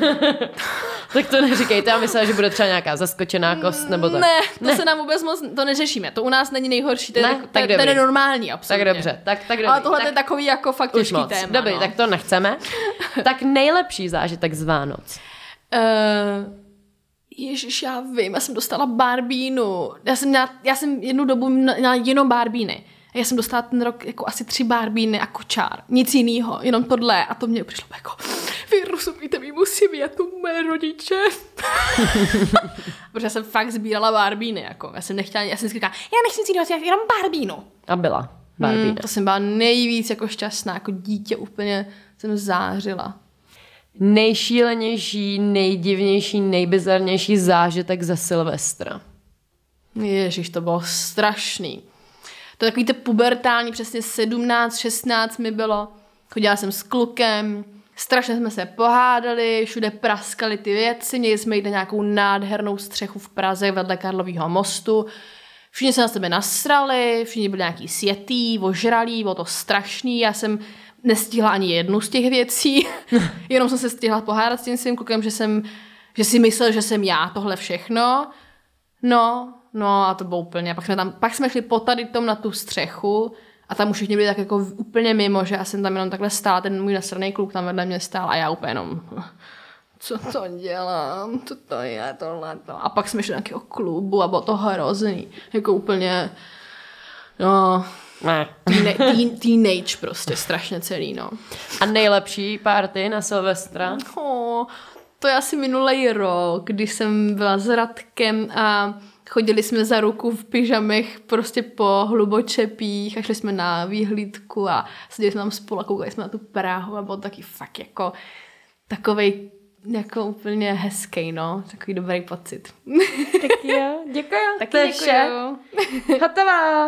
tak to neříkejte, já myslím, že bude třeba nějaká zaskočená kost nebo tak. Ne, to ne. se nám vůbec moc, to neřešíme. To u nás není nejhorší, to je, Ne? tak, Tak to, to je normální, absolutně. Tak dobře, tak, tak dobrý. Ale tohle tak je takový jako fakt těžký moc. téma. Dobrý, no. tak to nechceme. tak nejlepší zážitek z Vánoc. Uh, Ježíš, já vím, já jsem dostala barbínu. Já jsem, měla, já jsem jednu dobu měla jenom barbíny. A já jsem dostala ten rok jako asi tři barbíny a kočár. Nic jiného, jenom tohle. A to mě přišlo jako, vy rozumíte, my musíme jet tu moje rodiče. Protože já jsem fakt sbírala barbíny. Jako. Já jsem nechtěla, já jsem si říkala, já nechci nic jiného, já jenom barbínu. A byla. Barbie. Hmm, to jsem byla nejvíc jako šťastná, jako dítě úplně jsem zářila. Nejšílenější, nejdivnější, nejbizarnější zážitek ze Silvestra. Ježíš, to bylo strašný. To je takový to pubertální, přesně 17, 16 mi bylo. Chodila jsem s klukem, strašně jsme se pohádali, všude praskaly ty věci, měli jsme jít na nějakou nádhernou střechu v Praze vedle Karlového mostu. Všichni se na sebe nasrali, všichni byli nějaký světý, ožralí, bylo to strašný. Já jsem nestihla ani jednu z těch věcí, jenom jsem se stihla pohádat s tím svým klukem, že, jsem, že si myslel, že jsem já tohle všechno. No, no a to bylo úplně. Pak jsme, tam, pak jsme šli po tady tom na tu střechu a tam už všichni byli tak jako úplně mimo, že já jsem tam jenom takhle stála, ten můj nasraný kluk tam vedle mě stál a já úplně jenom co to dělám, co to je, tohle to. A pak jsme šli do nějakého klubu a bylo to hrozný. Jako úplně, no, Ne. teen- teen- teenage prostě, strašně celý, no. A nejlepší party na Silvestra? Oh, to je asi minulý rok, kdy jsem byla s Radkem a chodili jsme za ruku v pyžamech prostě po hlubočepích a šli jsme na výhlídku a seděli jsme tam spolu a koukali jsme na tu Prahu a bylo taky fakt jako takovej jako úplně hezký, no. Takový dobrý pocit. Tak jo, děkuji. Taky to je vše. Hotová.